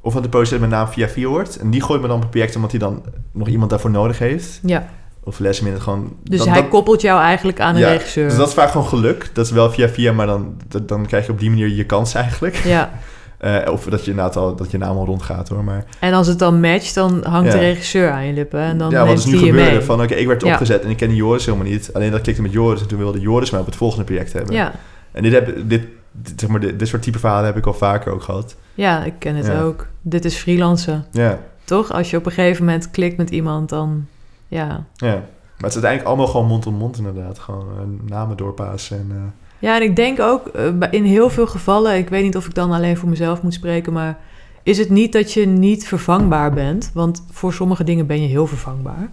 Of dat de producent mijn naam via via hoort. En die gooit me dan op een project omdat hij dan nog iemand daarvoor nodig heeft. Ja, Of les minder gewoon... dus dan- hij koppelt jou eigenlijk aan een Ja, regisseur. Dus dat is vaak gewoon geluk. Dat is wel via via, maar dan, dat- dan krijg je op die manier je kans eigenlijk. Ja, Eh, of dat je inderdaad al, dat je naam al rondgaat hoor. Maar en als het dan matcht, dan hangt de regisseur aan je lippen. En dan ja, wat is nu gebeurde? mee. Van oké, ik werd Ja. opgezet en ik ken Joris helemaal niet. Alleen dat klikte met Joris en toen wilde Joris mij op het volgende project hebben. Ja. En dit, heb, dit, dit, zeg maar, dit, dit soort type verhalen heb ik al vaker ook gehad. ja, ik ken het Ja. ook. Dit is freelancen. Ja, Toch? Als je op een gegeven moment klikt met iemand, dan... Ja, ja. Maar het is uiteindelijk allemaal gewoon mond op mond inderdaad. Gewoon eh, namen doorpassen en... eh, Ja, en ik denk ook eh, in heel veel gevallen, ik weet niet of ik dan alleen voor mezelf moet spreken, maar is het niet dat je niet vervangbaar bent? Want voor sommige dingen ben je heel vervangbaar.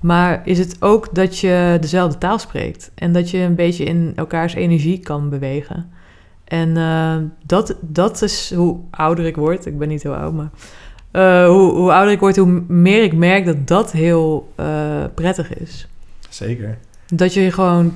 Maar is het ook dat je dezelfde taal spreekt en dat je een beetje in elkaars energie kan bewegen? En eh, dat, dat is hoe ouder ik word. Ik ben niet heel oud, maar eh, hoe, hoe ouder ik word, hoe meer ik merk dat dat heel prettig is. Zeker. Dat je gewoon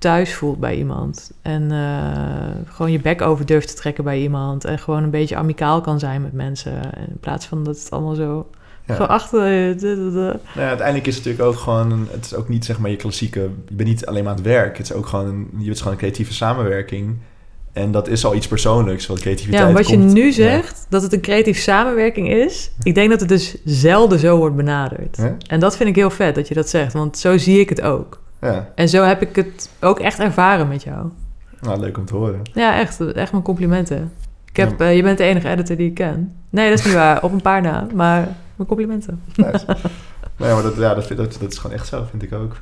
thuis voelt bij iemand. En eh, gewoon je bek over durft te trekken bij iemand. En gewoon een beetje amicaal kan zijn met mensen. In plaats van dat het allemaal zo... Ja. Zo achter... de- Nou ja, uiteindelijk is het natuurlijk ook gewoon... Het is ook niet zeg maar je klassieke... Je bent niet alleen maar aan het werk. Het is ook gewoon een, je bent gewoon een creatieve samenwerking. En dat is al iets persoonlijks. Wat creativiteit Ja, wat je komt- nu Ja. zegt, dat het een creatieve samenwerking is... Ik denk dat het dus zelden zo wordt benaderd. Ja? En dat vind ik heel vet dat je dat zegt. Want zo zie ik het ook. Ja, En zo heb ik het ook echt ervaren met jou. nou, leuk om te horen. Ja, echt. Echt mijn complimenten. Ik heb, eh, je bent de enige editor die ik ken. Nee, dat is niet waar. Op een paar na. Maar mijn complimenten. Nice. ja, maar dat, ja, dat, dat, dat is gewoon echt zo, vind ik ook.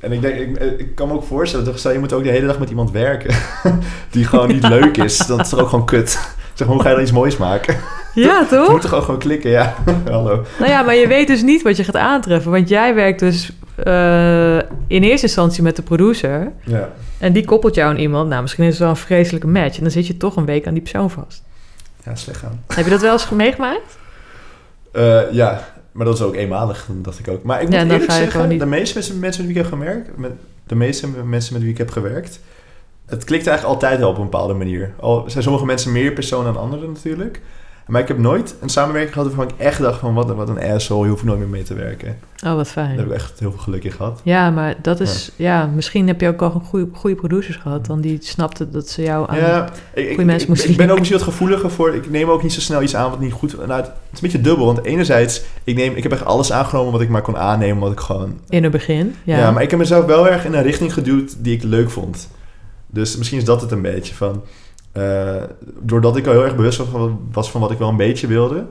En ik denk, ik, ik kan me ook voorstellen, dat stel je moet ook de hele dag met iemand werken die gewoon niet leuk is, dan is het toch ook gewoon kut. Zeg hoe ga je dan iets moois maken? Ja, toch? moet toch ook gewoon klikken, ja. Hallo. Nou ja, maar je weet dus niet wat je gaat aantreffen. Want jij werkt dus eh, in eerste instantie met de producer. Ja. En die koppelt jou aan iemand. Nou, misschien is het wel een vreselijke match. En dan zit je toch een week aan die persoon vast. ja, slecht gaan. Heb je dat wel eens meegemaakt? Eh, ja, maar dat is ook eenmalig, dacht ik ook. Maar ik moet Ja, eerlijk zeggen, niet- de meeste mensen, mensen met wie ik heb gewerkt, met, de meeste mensen met wie ik heb gewerkt, het klikt eigenlijk altijd wel op een bepaalde manier. Al zijn sommige mensen meer persoon dan anderen natuurlijk. Maar ik heb nooit een samenwerking gehad waarvan ik echt dacht van wat, een- wat een asshole, je hoeft nooit meer mee te werken. Oh, wat Daar heb fijn. ik echt heel veel geluk in gehad. Ja, maar dat is... Ja, misschien heb je ook al een goede, goede producers gehad. Dan die snapten dat ze jou aan... Ja, ik, ik, mensen moesten ik ben ook misschien wat gevoeliger voor. Ik neem ook niet zo snel iets aan wat niet goed. Nou, het is een beetje dubbel. Want enerzijds, ik, neem, ik heb echt alles aangenomen wat ik maar kon aannemen, wat ik gewoon In het begin. Ja, Ja. maar ik heb mezelf wel erg in een richting geduwd die ik leuk vond. Dus misschien is dat het een beetje van... eh, doordat ik al heel erg bewust was van, was van wat ik wel een beetje wilde...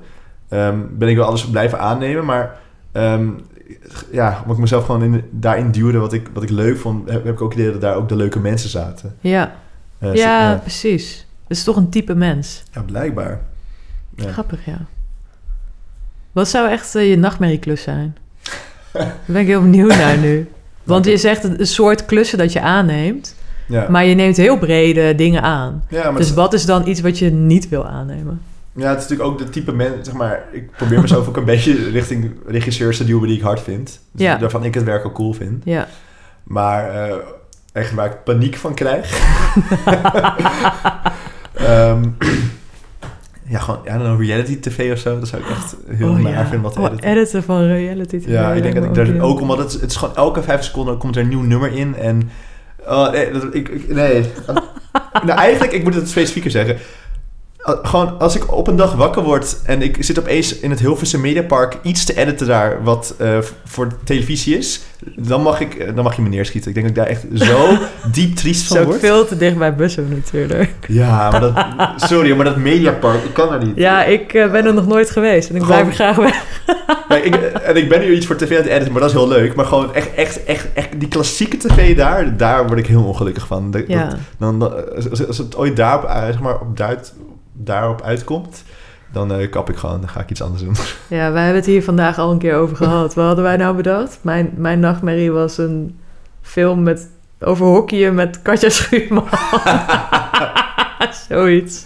ehm, ben ik wel alles blijven aannemen. Maar ehm, ja, omdat ik mezelf gewoon in, daarin duwde wat ik, wat ik leuk vond... heb, heb ik ook het idee dat daar ook de leuke mensen zaten. ja. Eh, ja, precies. Het is toch een type mens. ja, blijkbaar. Ja. Grappig, ja. Wat zou echt eh, je nachtmerrieklus zijn? Daar ben ik heel benieuwd naar nu. Want je zegt een soort klussen dat je aanneemt... Ja. maar je neemt heel brede dingen aan. ja, maar Dus wat is dan iets wat je niet wil aannemen? ja, het is natuurlijk ook de type mensen, zeg maar... Ik probeer mezelf ook een beetje richting regisseurs te duwen die ik hard vind. Dus Ja. Waarvan ik het werk ook cool vind. Ja. Maar eh, echt waar ik paniek van krijg. Ehm, ja, gewoon ja, dan een reality tv of zo. Dat zou ik echt heel Oh, naar ja. vinden wat Oh, editen. editen van reality TV. Ja, ik denk dat ik daar ook ook omdat het, het is gewoon elke vijf seconden komt er een nieuw nummer in en oh, nee, dat, ik, ik- nee. nou, eigenlijk, ik moet het specifieker zeggen. Gewoon als ik op een dag wakker word en ik zit opeens in het Hilversum Mediapark iets te editen daar wat eh, voor televisie is, dan mag, ik, eh, dan mag je me neerschieten. Ik denk dat ik daar echt zo diep triest van word. veel te dicht bij Bussen natuurlijk. Ja, maar dat, sorry, maar dat Mediapark, ik kan daar niet. Ja, ik eh, ben er nog nooit geweest en ik Gewoon- blijf er graag weg. Ik, en ik ben nu iets voor tv aan het editen, maar dat is heel leuk. Maar gewoon echt, echt, echt, echt die klassieke tv daar, daar word ik heel ongelukkig van. Dat- Ja. dat- dan, dan- als, als het ooit daarop, uit- zeg maar, op duid, daarop uitkomt, dan eh, kap ik gewoon. Dan ga ik iets anders doen. Ja, wij hebben het hier vandaag al een keer over gehad. Wat hadden wij nou bedacht? Mijn, mijn nachtmerrie was een film met, over hockeyen met Katja Schuurman. Zoiets.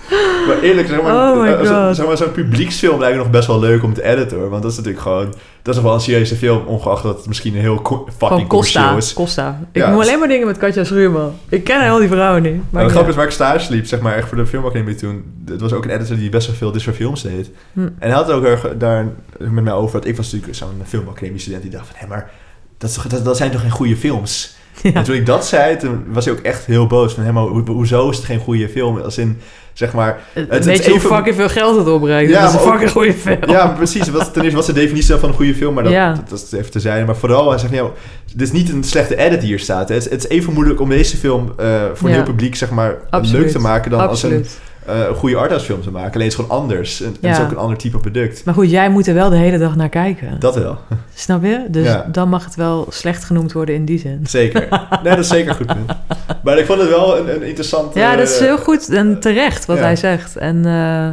Maar eerlijk, zeg maar, Oh my eh, zo- zeg maar zo'n publieksfilm lijkt me nog best wel leuk om te editen hoor. Want dat is natuurlijk gewoon, dat is wel een serieuze film, ongeacht dat het misschien een heel Van fucking Costa. commercieel is. Costa. Ik Ja, noem het- alleen maar dingen met Katja Schuurman. Ik ken al die vrouwen niet. Maar het grappige is waar ik stage liep, zeg maar, echt voor de filmacademie toen. Het was ook een editor die best wel veel dit soort films deed. Hm. En hij had het ook erg daar met mij over. Dat ik was natuurlijk zo'n filmacademie student die dacht van... Hé, maar dat, dat zijn toch geen goede films? Ja. En toen ik dat zei, toen was hij ook echt heel boos. Van, ho- hoezo is het geen goede film? Als in, zeg maar... Het, het weet je hoe even- fucking veel geld het opbrengt? Ja, dat is een fucking goede film. Ja, precies. Wat, ten eerste, wat is de definitie van een goede film? Maar dat, Ja. dat, dat is even te zijn. Maar vooral, hij zegt ja, dit is niet een slechte edit die hier staat. hè. Het, is- het is even moeilijk om deze film eh, voor Ja. heel publiek, zeg maar, Absoluut. leuk te maken... dan als een, Eh, een goede arthouse film te maken. Alleen het is gewoon anders. En, het is ook een ander type product. Maar goed, jij moet er wel de hele dag naar kijken. Dat wel. Snap je? Dus Ja. dan mag het wel slecht genoemd worden in die zin. Zeker. Nee, dat is zeker goed. Maar ik vond het wel een, een interessant... Ja, dat is eh, heel goed en terecht wat ja. hij zegt. En eh,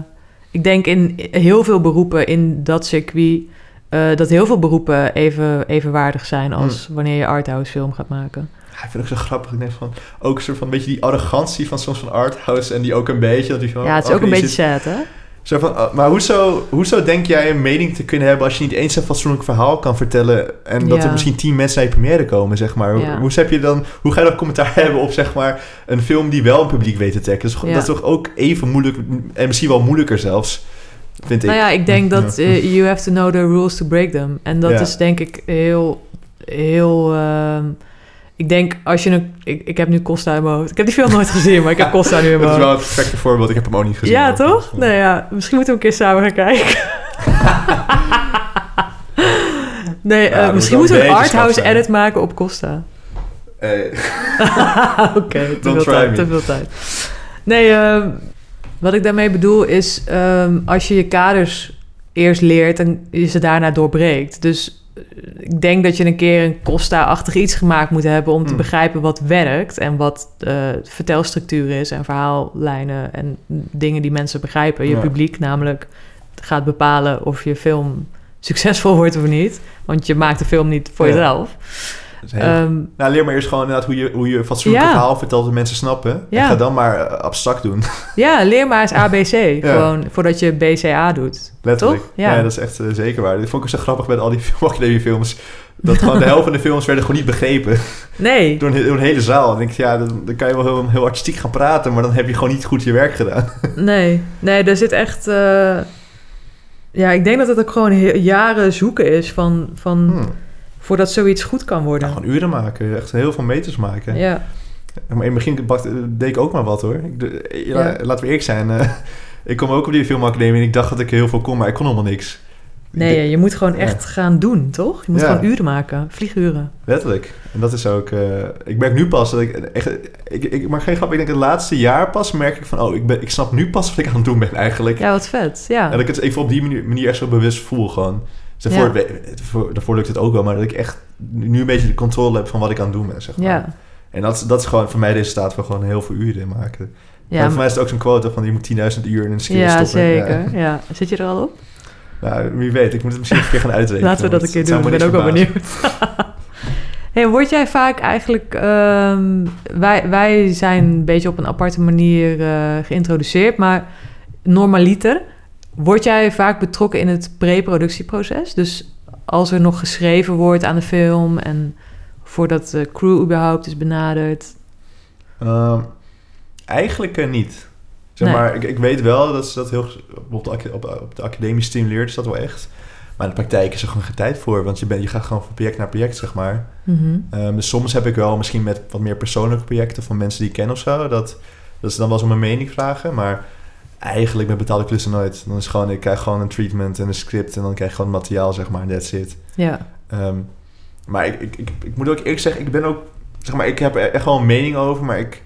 ik denk in heel veel beroepen in dat circuit... eh, dat heel veel beroepen even, evenwaardig zijn als Hmm. wanneer je arthouse film gaat maken. Ik vind ook zo grappig. Ik denk van, ook een soort van beetje die arrogantie van soms van arthouse. En die ook een beetje... Dat die van, ja, het is oh, ook een beetje sad, hè? Zo van, uh, maar hoezo, hoezo denk jij een mening te kunnen hebben als je niet eens een fatsoenlijk verhaal kan vertellen en dat Ja. er misschien tien mensen naar je première komen, zeg maar? Ja. Hoe, heb je dan, hoe ga je dan commentaar hebben op zeg maar een film die wel een publiek weet te trekken? Dat is, gewoon- Ja. dat is toch ook even moeilijk en misschien wel moeilijker zelfs, vind ik. Nou ja, ik denk dat eh, you have to know the rules to break them. En dat is denk ik heel, heel... ehm, ik denk als je een... Ik, ik heb nu Costa in mijn hoofd. Ik heb die film nooit gezien, maar ik heb Costa nu in dat mijn is hoofd. wel het perfecte voorbeeld. Ik heb hem ook niet gezien. Ja, toch? Nee, ja. Misschien moeten we een keer samen gaan kijken. nee, eh, Ja, dat misschien moet moeten we een arthouse edit maken op Costa. Eh, Oké, te, veel tijd, te veel tijd. Nee, ehm, wat ik daarmee bedoel is... ehm, als je je kaders eerst leert en je ze daarna doorbreekt. Dus ik denk dat je een keer een Costa-achtig iets gemaakt moet hebben... om te Hmm. begrijpen wat werkt en wat eh, vertelstructuur is... en verhaallijnen en dingen die mensen begrijpen. Je Ja. publiek namelijk gaat bepalen of je film succesvol wordt of niet. Want je maakt de film niet voor Ja. jezelf. Dat heel- Ehm, nou, leer maar eerst gewoon inderdaad hoe je, hoe je fatsoenlijk Ja. verhaal vertelt dat mensen snappen. Ja. En ga dan maar eh, abstract doen. Ja, leer maar eens ABC. Gewoon voordat je BCA doet. Letterlijk. Toch? Ja. Ja. dat is echt eh, zeker waar. Dit vond ik zo grappig met al die filmacademie films. Dat gewoon de helft van de films werden gewoon niet begrepen. Nee. Door een, he- door een hele zaal. Dan denk ik, ja, dan, dan kan je wel heel, heel artistiek gaan praten, maar dan heb je gewoon niet goed je werk gedaan. Nee. Nee, er zit echt... eh, Ja, ik denk dat het ook gewoon jaren zoeken is van... van Hmm. Voordat zoiets goed kan worden. Ja, gewoon uren maken. Echt heel veel meters maken. Ja. Maar in het begin deed ik ook maar wat hoor. Ik, de- ja, Ja. Laten we eerlijk zijn. eh, ik kom ook op die filmacademie en ik dacht dat ik heel veel kon, maar ik kon helemaal niks. Nee, je moet gewoon echt gaan doen, toch? Je moet gewoon uren maken. Vlieguren. Letterlijk. En dat is ook... eh, ik merk nu pas dat ik... Echt, ik, ik maar geen grap, ik denk het laatste jaar pas merk ik van... Oh, ik, ben, ik snap nu pas wat ik aan het doen ben eigenlijk. Ja, wat vet. Ja. En dat ik het even op die manier, manier echt zo bewust voel gewoon. Dus daarvoor, we- daarvoor, daarvoor lukt het ook wel, maar dat ik echt nu een beetje de controle heb van wat ik aan het doen ben, zeg maar. ja. En dat, is- dat is gewoon voor mij de resultaat van gewoon heel veel uren maken. Ja, en voor mij is het ook zo'n quote van je moet 10.000 uur in een skill ja stoppen. zeker. Ja. Zit je er al op? Nou, wie weet, ik moet het misschien een keer gaan uitrekenen. Laten we dat een keer het doen. Ik ben ook wel benieuwd. hey, word jij vaak eigenlijk... ehm, wij, wij zijn een beetje op een aparte manier eh, geïntroduceerd, maar normaliter... Word jij vaak betrokken in het pre-productieproces? Dus als er nog geschreven wordt aan de film... en voordat de crew überhaupt is benaderd... Ehm, eigenlijk eh, niet. Zeg Nee. maar, ik, ik weet wel dat ze dat heel op de, op, op de academie stimuleert, is dat wel echt. Maar in de praktijk is er gewoon geen tijd voor, want je, bent, je gaat gewoon van project naar project, zeg maar. Mhm. Ehm, dus soms heb ik wel misschien met wat meer persoonlijke projecten van mensen die ik ken of zo, dat, dat ze dan wel eens om mijn mening vragen, maar eigenlijk met betaalde klussen nooit. Dan is gewoon, ik krijg gewoon een treatment en een script en dan krijg ik gewoon materiaal, zeg maar, en that's it. Ja, Ehm, maar ik, ik, ik, ik moet ook eerlijk zeggen, ik ben ook, zeg maar, ik heb er echt wel een mening over, maar ik,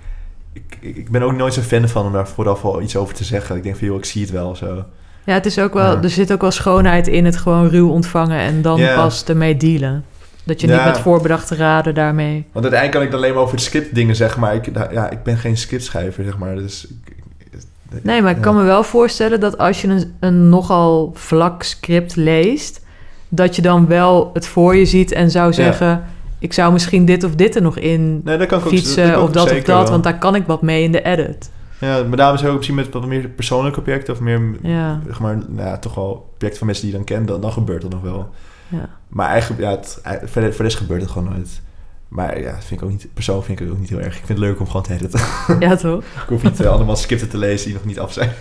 ik, ik ben ook nooit zo'n fan van om daar vooraf wel iets over te zeggen. Ik denk van, joh, ik zie het wel zo. ja het is ook wel, Ja. er zit ook wel schoonheid in het gewoon ruw ontvangen... en dan Ja. pas ermee dealen. Dat je Ja. niet met voorbedachte raden daarmee... Want uiteindelijk kan ik dan alleen maar over het script dingen zeggen, maar ik, ja, ik ben geen scriptschrijver, zeg maar. Dus ik- ik- Nee, maar ik kan me wel voorstellen dat als je een, een nogal vlak script leest, dat je dan wel het voor je ziet en zou zeggen: Ik zou misschien dit of dit er nog in Nee, dat kan ook fietsen, kan ik of ook dat of dat, wel. want daar kan ik wat mee in de edit. Ja, maar daarom is het ook misschien met wat meer persoonlijke projecten of meer, Ja, zeg maar, nou, ja, toch wel projecten van mensen die je dan kent, dan, dan gebeurt dat nog wel. ja. Maar eigenlijk, ja, het, verder, gebeurt het gewoon nooit. Maar ja, dat vind ik ook niet, persoonlijk vind ik het ook niet heel erg. Ik vind het leuk om gewoon te editen. ja toch? ik hoef niet uh, allemaal scripten te lezen die nog niet af zijn.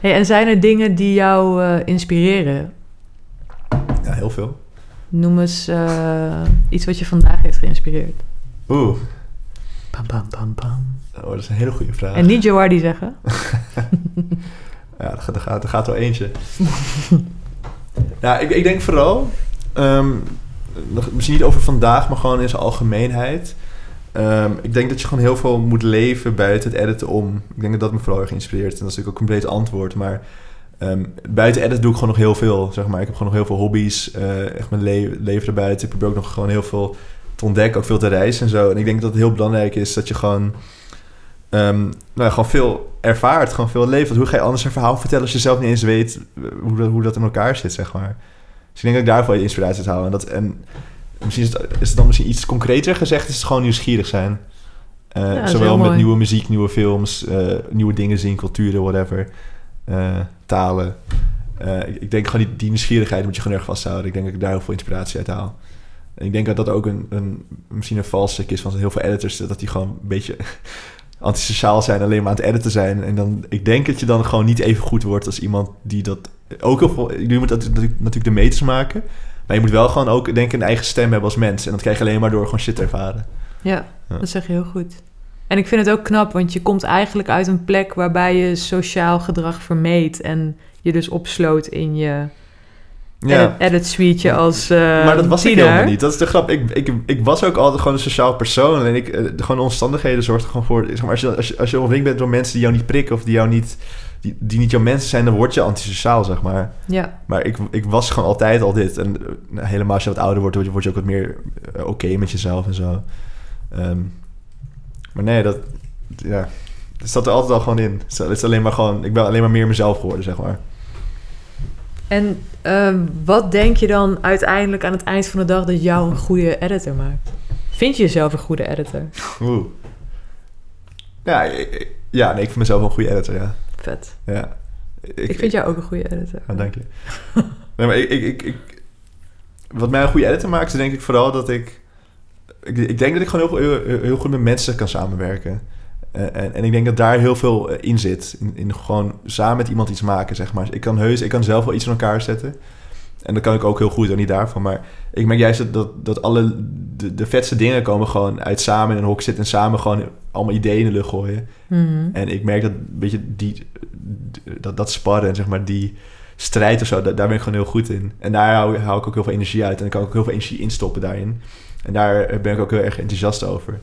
Hey, en zijn er dingen die jou eh, inspireren? Ja, heel veel. Noem eens eh, iets wat je vandaag heeft geïnspireerd. Oeh, Pam, pam, pam, pam. oh, dat is een hele goede vraag. En niet Joardi zeggen. Ja, er, gaat- er, gaat, wel eentje. ja, ik, ik denk vooral, ehm, misschien niet over vandaag, maar gewoon in zijn algemeenheid. Ehm, ik denk dat je gewoon heel veel moet leven buiten het editen om. Ik denk dat dat me vooral erg inspireert. En dat is natuurlijk ook een breed antwoord, maar ehm, buiten editen doe ik gewoon nog heel veel. Zeg maar. Ik heb gewoon nog heel veel hobby's, eh, echt mijn le- leven erbuiten. Ik probeer ook nog gewoon heel veel te ontdekken, ook veel te reizen en zo. En ik denk dat het heel belangrijk is dat je gewoon ehm, nou ja, gewoon veel ervaart, gewoon veel leeft. Want hoe ga je anders een verhaal vertellen als je zelf niet eens weet eh, hoe dat, hoe dat in elkaar zit, zeg maar. Dus ik denk dat ik daarvoor je inspiratie uit haal. En, dat, en misschien is het, is het dan misschien iets concreter gezegd, is het gewoon nieuwsgierig zijn. Eh, zowel met mooi. nieuwe muziek, nieuwe films, eh, nieuwe dingen zien, culturen, whatever. eh, talen. Ik, ik denk gewoon die, die nieuwsgierigheid moet je gewoon erg vasthouden. Ik denk dat ik daar heel veel inspiratie uit haal. En ik denk dat dat ook een, een misschien een valstrik is van heel veel editors. Dat die gewoon een beetje antisociaal zijn, alleen maar aan het editen zijn. En dan, ik denk dat je dan gewoon niet even goed wordt als iemand die dat ook heel veel. Je moet dat, natuurlijk de meters maken. Maar je moet wel gewoon ook, denk ik, een eigen stem hebben als mens. En dat krijg je alleen maar door gewoon shit te ervaren. Ja, ja. dat zeg je heel goed. En ik vind het ook knap, want je komt eigenlijk uit een plek waarbij je sociaal gedrag vermeed en je dus opsloot in je ja. edit suite als uh, Maar dat was ik helemaal niet. Dat is de grap. Ik, ik, ik was ook altijd gewoon een sociaal persoon. En ik, uh, gewoon omstandigheden zorgden gewoon voor... Zeg maar, als, je, als, je, als je omringd bent door mensen die jou niet prikken... of die jou niet... Die, die niet jouw mensen zijn, dan word je antisociaal, zeg maar. Ja. Maar ik, ik was gewoon altijd al dit. En uh, helemaal als je wat ouder wordt, word je ook wat meer oké okay met jezelf en zo. Um, maar nee, dat... Ja, het zat er altijd al gewoon in. Het is alleen maar gewoon... Ik ben alleen maar meer mezelf geworden, zeg maar. En uh, wat denk je dan uiteindelijk aan het eind van de dag dat jou een goede editor maakt? Vind je jezelf een goede editor? Oeh. Ja, ik, ja nee, ik vind mezelf wel een goede editor, ja. Vet. Ja. Ik, ik vind jou ook een goede editor. Ja, dank je. nee, maar ik, ik, ik, wat mij een goede editor maakt, is denk ik vooral dat ik... Ik, ik denk dat ik gewoon heel, heel, heel goed met mensen kan samenwerken. Uh, en, en, ik denk dat daar heel veel in zit. In, in, gewoon samen met iemand iets maken, zeg maar. Ik kan heus, ik kan zelf wel iets in elkaar zetten. En dat kan ik ook heel goed, en niet daarvan. Maar ik merk juist dat, dat, dat alle de, de vetste dingen komen gewoon uit samen in een hok zitten... en samen gewoon allemaal ideeën in de lucht gooien. Mm -hmm. En ik merk dat, weet je, die, dat, dat sparren, zeg maar, die strijd of zo... daar ben ik gewoon heel goed in. En daar hou, hou ik ook heel veel energie uit. En ik kan ook heel veel energie instoppen daarin. En daar ben ik ook heel erg enthousiast over.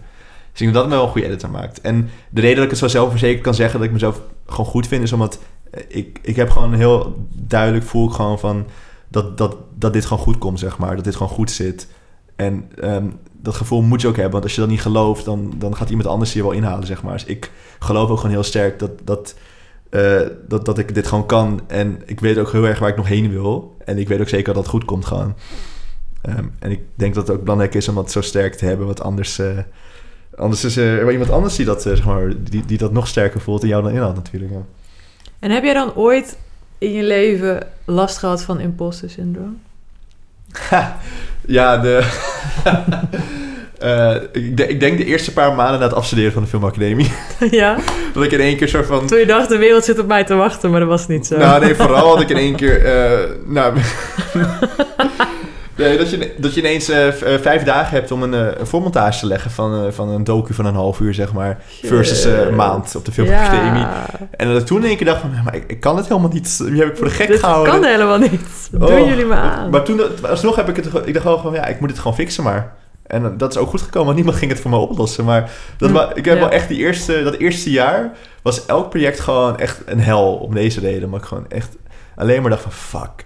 Dus ik denk dat me wel een goede editor maakt. En de reden dat ik het zo zelfverzekerd kan zeggen dat ik mezelf gewoon goed vind, is omdat ik, ik heb gewoon heel duidelijk voel ik gewoon van dat, dat, dat dit gewoon goed komt, zeg maar. Dat dit gewoon goed zit. En um, dat gevoel moet je ook hebben. Want als je dat niet gelooft, dan, dan gaat iemand anders je wel inhalen, zeg maar. Dus ik geloof ook gewoon heel sterk dat, dat, uh, dat, dat ik dit gewoon kan. En ik weet ook heel erg waar ik nog heen wil. En ik weet ook zeker dat het goed komt gewoon. Um, en ik denk dat het ook belangrijk is om dat zo sterk te hebben. Want anders... Uh, Anders is er wel iemand anders die dat, zeg maar, die, die dat nog sterker voelt in jou dan inhoudt natuurlijk. Ja. En heb jij dan ooit in je leven last gehad van imposter syndroom? ja, de... uh, ik, de, ik, denk de eerste paar maanden na het afstuderen van de filmacademie. ja? dat ik in één keer soort van... Toen je dacht, de wereld zit op mij te wachten, maar dat was niet zo. Nou, nee, vooral dat ik in één keer... Uh, nou... Nee, dat, je, dat je ineens uh, vijf dagen hebt om een, uh, een voormontage te leggen van, uh, van een docu van een half uur, zeg maar. Versus een maand op de filmacademie. Ja. En dat ik toen in één keer dacht van, maar ik, ik, kan het helemaal niet. Wie heb ik voor de gek Dit gehouden? kan helemaal niet. Doen oh. jullie maar aan. Maar toen, alsnog heb ik het, ik dacht gewoon, ja, ik moet het gewoon fixen maar. En dat is ook goed gekomen, want niemand ging het voor me oplossen. Maar dat hm, ik heb ja. wel echt die eerste, dat eerste jaar was elk project gewoon echt een hel om deze reden. Maar ik gewoon echt alleen maar dacht van, fuck.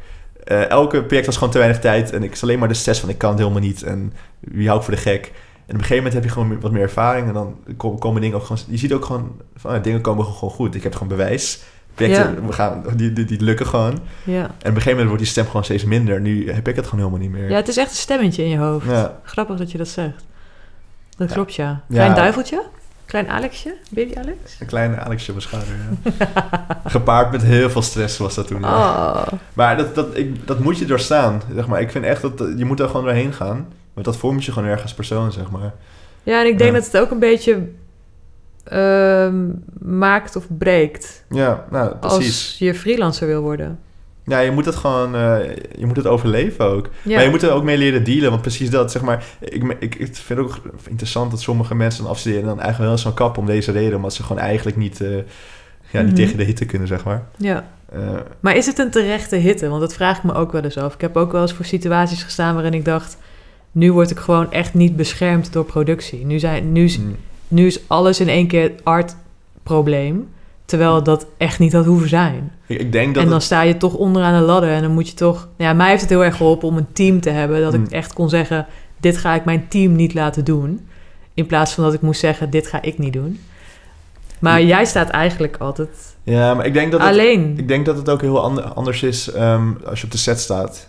Uh, elke project was gewoon te weinig tijd. En ik was alleen maar de stress van ik kan het helemaal niet. En wie houdt voor de gek? En op een gegeven moment heb je gewoon wat meer ervaring. En dan komen dingen ook gewoon... Je ziet ook gewoon... Van, uh, dingen komen gewoon goed. Ik heb gewoon bewijs. Projecten ja. we gaan, die, die, die lukken gewoon. Ja. En op een gegeven moment wordt die stem gewoon steeds minder. Nu heb ik het gewoon helemaal niet meer. Ja, het is echt een stemmetje in je hoofd. Ja. Grappig dat je dat zegt. Dat klopt, ja. Klein duiveltje? Klein Alexje? Baby Alex? Een klein Alexje op schouder, ja. Gepaard met heel veel stress was dat toen. Oh. Maar dat, dat, ik, dat moet je doorstaan, zeg maar. Ik vind echt dat je moet daar gewoon doorheen gaan. Want dat vormt je gewoon ergens persoon, zeg maar. Ja, en ik denk ja. dat het ook een beetje uh, maakt of breekt. Ja, nou, precies. Als je freelancer wil worden. Ja, je moet het gewoon, uh, je moet het overleven ook. Ja. Maar je moet er ook mee leren dealen, want precies dat, zeg maar, ik, ik, ik vind het ook interessant dat sommige mensen dan afstuderen en dan eigenlijk wel zo'n kap om deze reden, omdat ze gewoon eigenlijk niet, uh, ja, niet Mhm. tegen de hitte kunnen, zeg maar. Ja. Uh, Maar is het een terechte hitte? Want dat vraag ik me ook wel eens af. Ik heb ook wel eens voor situaties gestaan waarin ik dacht... nu word ik gewoon echt niet beschermd door productie. Nu, zijn, nu, is, mm, nu is alles in één keer art probleem. Terwijl dat echt niet had hoeven zijn. Ik, denk dat en dan het- sta je toch onderaan de ladder. En dan moet je toch... Ja, mij heeft het heel erg geholpen om een team te hebben. Dat Mm. ik echt kon zeggen... dit ga ik mijn team niet laten doen. In plaats van dat ik moest zeggen... dit ga ik niet doen. Maar Ja. jij staat eigenlijk altijd ja, maar ik denk dat het, alleen. ik denk dat het ook heel ander- anders is ehm, als je op de set staat.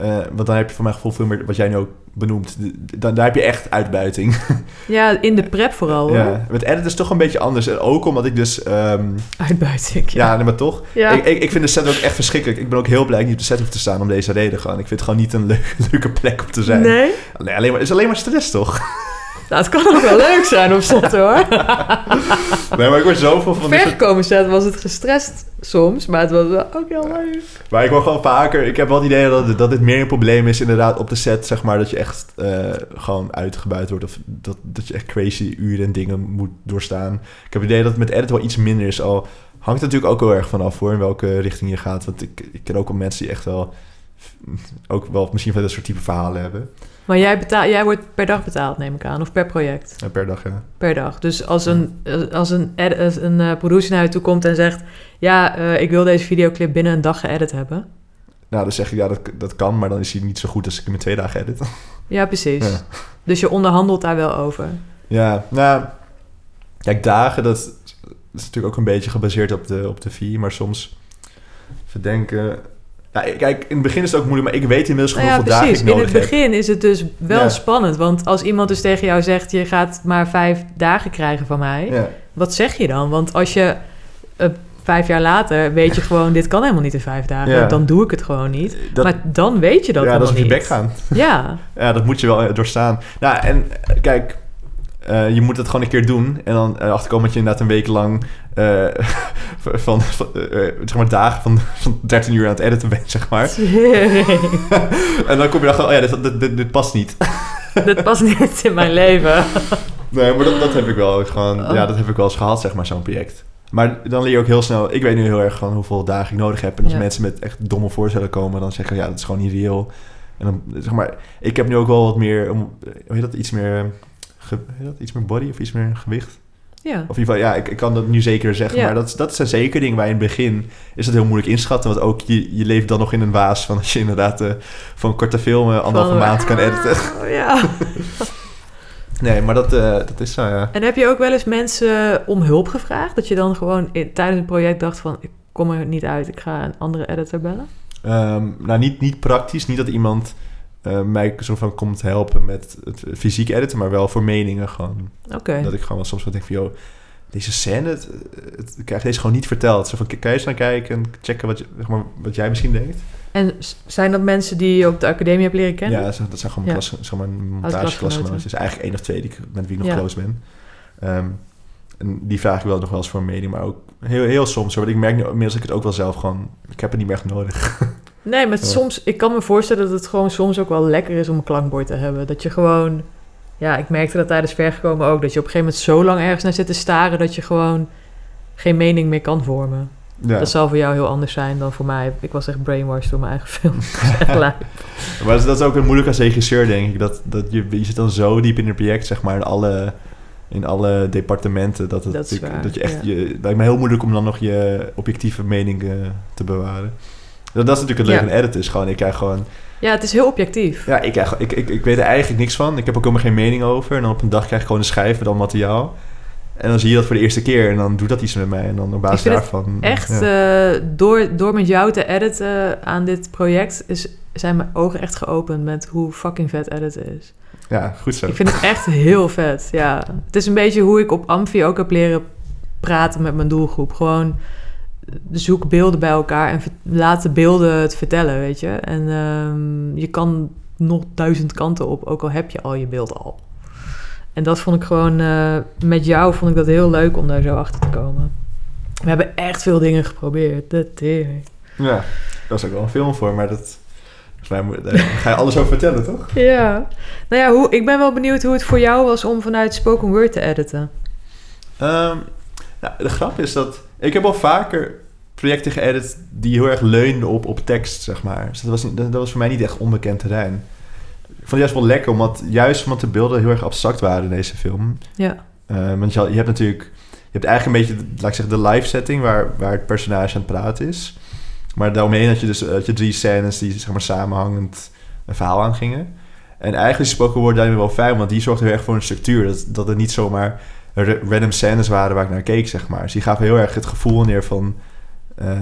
Eh, want dan heb je voor mijn gevoel veel meer, wat jij nu ook benoemt, dan, daar heb je echt uitbuiting. Ja, in de prep vooral hoor. ja. Met edit is toch een beetje anders. En ook omdat ik dus, ehm, Uitbuiting. ja, nee, maar toch. Ja. Ik, ik, ik vind de set ook echt verschrikkelijk. Ik ben ook heel blij dat ik niet op de set hoef te staan om deze reden gewoon. Ik vind het gewoon niet een leuke, leuke plek om te zijn. Nee? Nee, alleen maar, het is alleen maar stress toch? Nou, het kan ook wel leuk zijn op set hoor. nee, maar ik word zoveel van soort Vergekomen set was het gestrest soms, maar het was wel ook heel leuk. Maar ik word gewoon vaker... Ik heb wel het idee dat, dat dit meer een probleem is inderdaad op de set, zeg maar. Dat je echt eh, gewoon uitgebuit wordt. Of dat, dat je echt crazy uren en dingen moet doorstaan. Ik heb het idee dat het met edit wel iets minder is. Al hangt het natuurlijk ook heel erg vanaf hoor, in welke richting je gaat. Want ik, ik ken ook wel mensen die echt wel... Ook wel misschien van dat soort type verhalen hebben. Maar jij, betaal, jij wordt per dag betaald, neem ik aan, of per project? Ja, per dag, ja. Per dag. Dus als een, als een, als een eh, producer naar je toe komt en zegt... ja, eh, ik wil deze videoclip binnen een dag geëdit hebben. Nou, dan zeg ik ja, dat, dat kan. Maar dan is hij niet zo goed als ik hem in twee dagen edit. Ja, precies. Ja. Dus je onderhandelt daar wel over. Ja, nou... Kijk, dagen, dat is natuurlijk ook een beetje gebaseerd op de, op de fee. Maar soms verdenken... Ja, kijk, in het begin is het ook moeilijk, maar ik weet inmiddels Nou gewoon ja, hoeveel dagen ik In nodig het heb. begin is het dus wel Ja. spannend. Want als iemand dus tegen jou zegt... je gaat maar vijf dagen krijgen van mij... Ja. wat zeg je dan? Want als je eh, vijf jaar later weet je gewoon... dit kan helemaal niet in vijf dagen. Ja. Dan doe ik het gewoon niet. Dat, maar dan weet je dat ja, dat is op je bek gaan. Ja, Ja, dat moet je wel eh, doorstaan. Nou, en eh, kijk, eh, je moet het gewoon een keer doen. En dan eh, achterkomen dat je inderdaad een week lang... eh, van, van eh, zeg maar dagen van, van 13 uur aan het editen bent, zeg maar. en dan kom je dan oh ja, dit, dit, dit, dit past niet. dat past niet in mijn leven. Nee, maar dat, dat heb ik wel gewoon... Oh. Ja, dat heb ik wel eens gehad, zeg maar, zo'n project. Maar dan leer je ook heel snel... Ik weet nu heel erg van hoeveel dagen ik nodig heb. En als Ja. mensen met echt domme voorstellen komen... dan zeggen ze, ja, dat is gewoon niet reëel. En dan, zeg maar... Ik heb nu ook wel wat meer... Hoe heet dat? Iets meer... Ge, hoe heet dat? Iets meer body of iets meer gewicht? Ja. Of in ieder geval, ja, ik, ik kan dat nu zeker zeggen. Ja. Maar dat, dat zijn zeker dingen waar in het begin... is het heel moeilijk inschatten. Want ook je, je leeft dan nog in een waas van... als je inderdaad eh, van korte filmen anderhalve Van- maand kan editen. Oh, ja. Nee, maar dat, eh, dat is zo, ja. En heb je ook wel eens mensen om hulp gevraagd? Dat je dan gewoon in- tijdens een project dacht van... ik kom er niet uit, ik ga een andere editor bellen? Ehm, nou, niet, niet praktisch. Niet dat iemand eh, mij zo van komt helpen met het fysiek editen, maar wel voor meningen gewoon. Oké. Dat ik gewoon wel soms wat denk van, joh, deze scène, het, het, ik krijg deze gewoon niet verteld. Zo van, kan je eens naar kijken en checken wat, je, zeg maar, wat jij misschien denkt? En zijn dat mensen die je op de academie hebt leren kennen? Ja, dat zijn- dat zijn gewoon Ja. klas, zeg maar, montageklasgenoten. klasgenoten. Dus eigenlijk één of twee die met wie ik nog Ja. close ben. Ehm, en die vraag ik wel nog wel eens voor een mening, maar ook heel, heel soms. Hoor. Want ik merk nu inmiddels dat ik het ook wel zelf gewoon... Ik heb het niet meer echt nodig. Nee, maar Ja. soms... Ik kan me voorstellen dat het gewoon soms ook wel lekker is om een klankbord te hebben. Dat je gewoon... Ja, ik merkte dat tijdens vergekomen ook. Dat je op een gegeven moment zo lang ergens naar zit te staren... dat je gewoon geen mening meer kan vormen. Ja. Dat zal voor jou heel anders zijn dan voor mij. Ik was echt brainwashed door mijn eigen film. Maar dat is, dat is ook een moeilijk als regisseur, denk ik. Dat, dat je, je zit dan zo diep in het project, zeg maar, in alle, in alle departementen. Dat, het Dat waar, dat je echt, ja. je, het lijkt me heel moeilijk om dan nog je objectieve mening te bewaren. Dat, dat is natuurlijk het leuke Ja. aan editen, is gewoon, ik krijg gewoon, Ja, het is heel objectief. ja, ik, krijg, ik, ik, ik weet er eigenlijk niks van. Ik heb ook helemaal geen mening over. En dan op een dag krijg ik gewoon een schijf met al materiaal. En dan zie je dat voor de eerste keer en dan doet dat iets met mij. En dan op basis daarvan... Echt, ja. eh, door, door met jou te editen aan dit project... Is, zijn mijn ogen echt geopend met hoe fucking vet editen is. ja, goed zo. Ik vind het echt heel vet, ja. Het is een beetje hoe ik op Amfi ook heb leren praten met mijn doelgroep. Gewoon zoek beelden bij elkaar en laat de beelden het vertellen, weet je. En ehm, je kan nog duizend kanten op, ook al heb je al je beeld al. En dat vond ik gewoon, eh, met jou vond ik dat heel leuk om daar zo achter te komen. We hebben echt veel dingen geprobeerd, de tering. Ja, daar is ook wel een film voor, maar dat... Volgens mij ga je alles over vertellen, toch? Ja, nou ja, hoe, ik ben wel benieuwd hoe het voor jou was om vanuit spoken word te editen. Ehm, nou, de grap is dat... Ik heb al vaker projecten geëdit die heel erg leunden op, op tekst, zeg maar. Dus dat was, niet- dat, dat was voor mij niet echt onbekend terrein. Ik vond het juist wel lekker, omdat, juist omdat de beelden heel erg abstract waren in deze film. Ja, Eh, want je, je hebt natuurlijk... Je hebt eigenlijk een beetje, laat ik zeggen, de live setting... waar, waar het personage aan het praten is. Maar daaromheen had je dus had je drie scènes... die zeg maar samenhangend een verhaal aangingen. En eigenlijk is spoken word daarin wel fijn... want die zorgde heel erg voor een structuur. Dat, dat het niet zomaar random scènes waren waar ik naar keek, zeg maar. Dus die gaven heel erg het gevoel neer van... eh,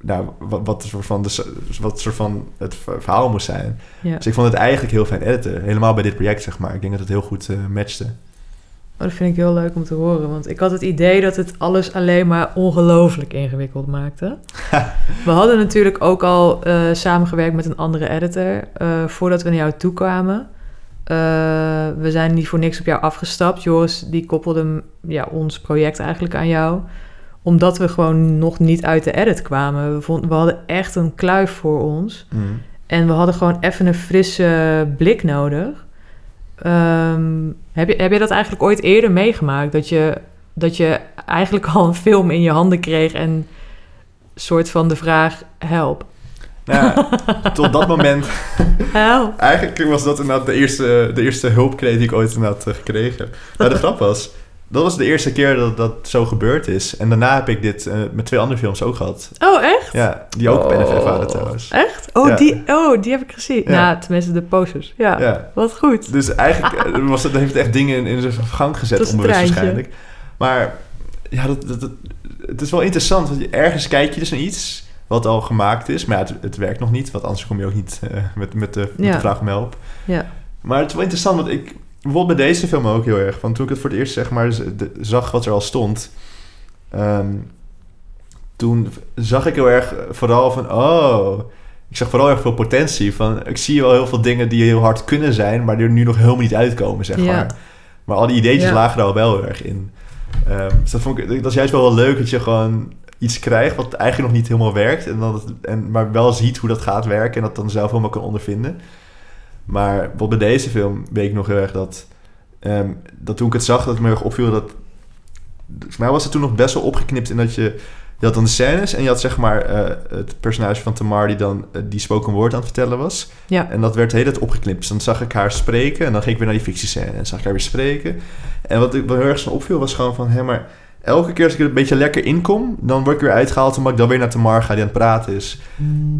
nou, wat, wat, soort van de, wat soort van het verhaal moest zijn. Ja. Dus ik vond het eigenlijk heel fijn editen. Helemaal bij dit project, zeg maar. Ik denk dat het heel goed eh, matchte. Oh, dat vind ik heel leuk om te horen. Want ik had het idee dat het alles alleen maar ongelooflijk ingewikkeld maakte. we hadden natuurlijk ook al eh, samengewerkt met een andere editor voordat we naar jou toe kwamen. Eh, we zijn niet voor niks op jou afgestapt. Joris die koppelde ja, ons project eigenlijk aan jou. Omdat we gewoon nog niet uit de edit kwamen. We, vonden, we hadden echt een kluif voor ons. Mm. En we hadden gewoon even een frisse blik nodig. Ehm, heb, je, heb je dat eigenlijk ooit eerder meegemaakt? Dat je, dat je eigenlijk al een film in je handen kreeg en soort van de vraag: help. Nou, tot dat moment... Help. Eigenlijk was dat inderdaad de eerste, de eerste hulpkreet die ik ooit inderdaad eh, gekregen heb. Nou, de grap was... Dat was de eerste keer dat dat zo gebeurd is. En daarna heb ik dit eh, met twee andere films ook gehad. Oh, echt? Ja, die ook op Oh. NFF waren trouwens. Echt? Oh, Ja. die, oh, die heb ik gezien. Ja. Nou, tenminste de posters. Ja, Ja. wat goed. Dus eigenlijk eh, was het, heeft het echt dingen in, in zijn gang gezet, Dat onbewust waarschijnlijk. Maar ja, dat, dat, dat- het is wel interessant, want je- ergens kijk je dus naar iets wat al gemaakt is. Maar ja, het, het werkt nog niet, want anders kom je ook niet eh, met, met, de, met Ja. de vraag om help. Ja. Maar het is wel interessant, want ik... Bijvoorbeeld bij deze film ook heel erg. Want toen ik het voor het eerst zeg maar zag wat er al stond... ehm, toen zag ik heel erg vooral van... Oh, ik zag vooral erg veel potentie. Van, ik zie wel heel veel dingen die heel hard kunnen zijn... maar die er nu nog helemaal niet uitkomen, zeg Ja. maar. Maar al die ideetjes lagen er al wel heel erg in. Ehm, dus dat, vond ik, dat is juist wel wel leuk dat je gewoon iets krijgt... wat eigenlijk nog niet helemaal werkt... En dan het, en, maar wel ziet hoe dat gaat werken... en dat dan zelf helemaal kan ondervinden. Maar bijvoorbeeld bij deze film weet ik nog heel erg dat... ehm, dat toen ik het zag, dat het me erg opviel dat... Voor mij was het toen nog best wel opgeknipt in dat je... Je had dan de scènes en je had zeg maar eh, het personage van Tamar die dan eh, die spoken word aan het vertellen was. Ja. En dat werd de hele tijd opgeknipt. Dus dan zag ik haar spreken en dan ging ik weer naar die fictiescène en zag ik haar weer spreken. En wat ik wel heel erg zo opviel was gewoon van... Hé, maar elke keer als ik er een beetje lekker in kom... dan word ik weer uitgehaald omdat ik dan weer naar Tamar ga die aan het praten is.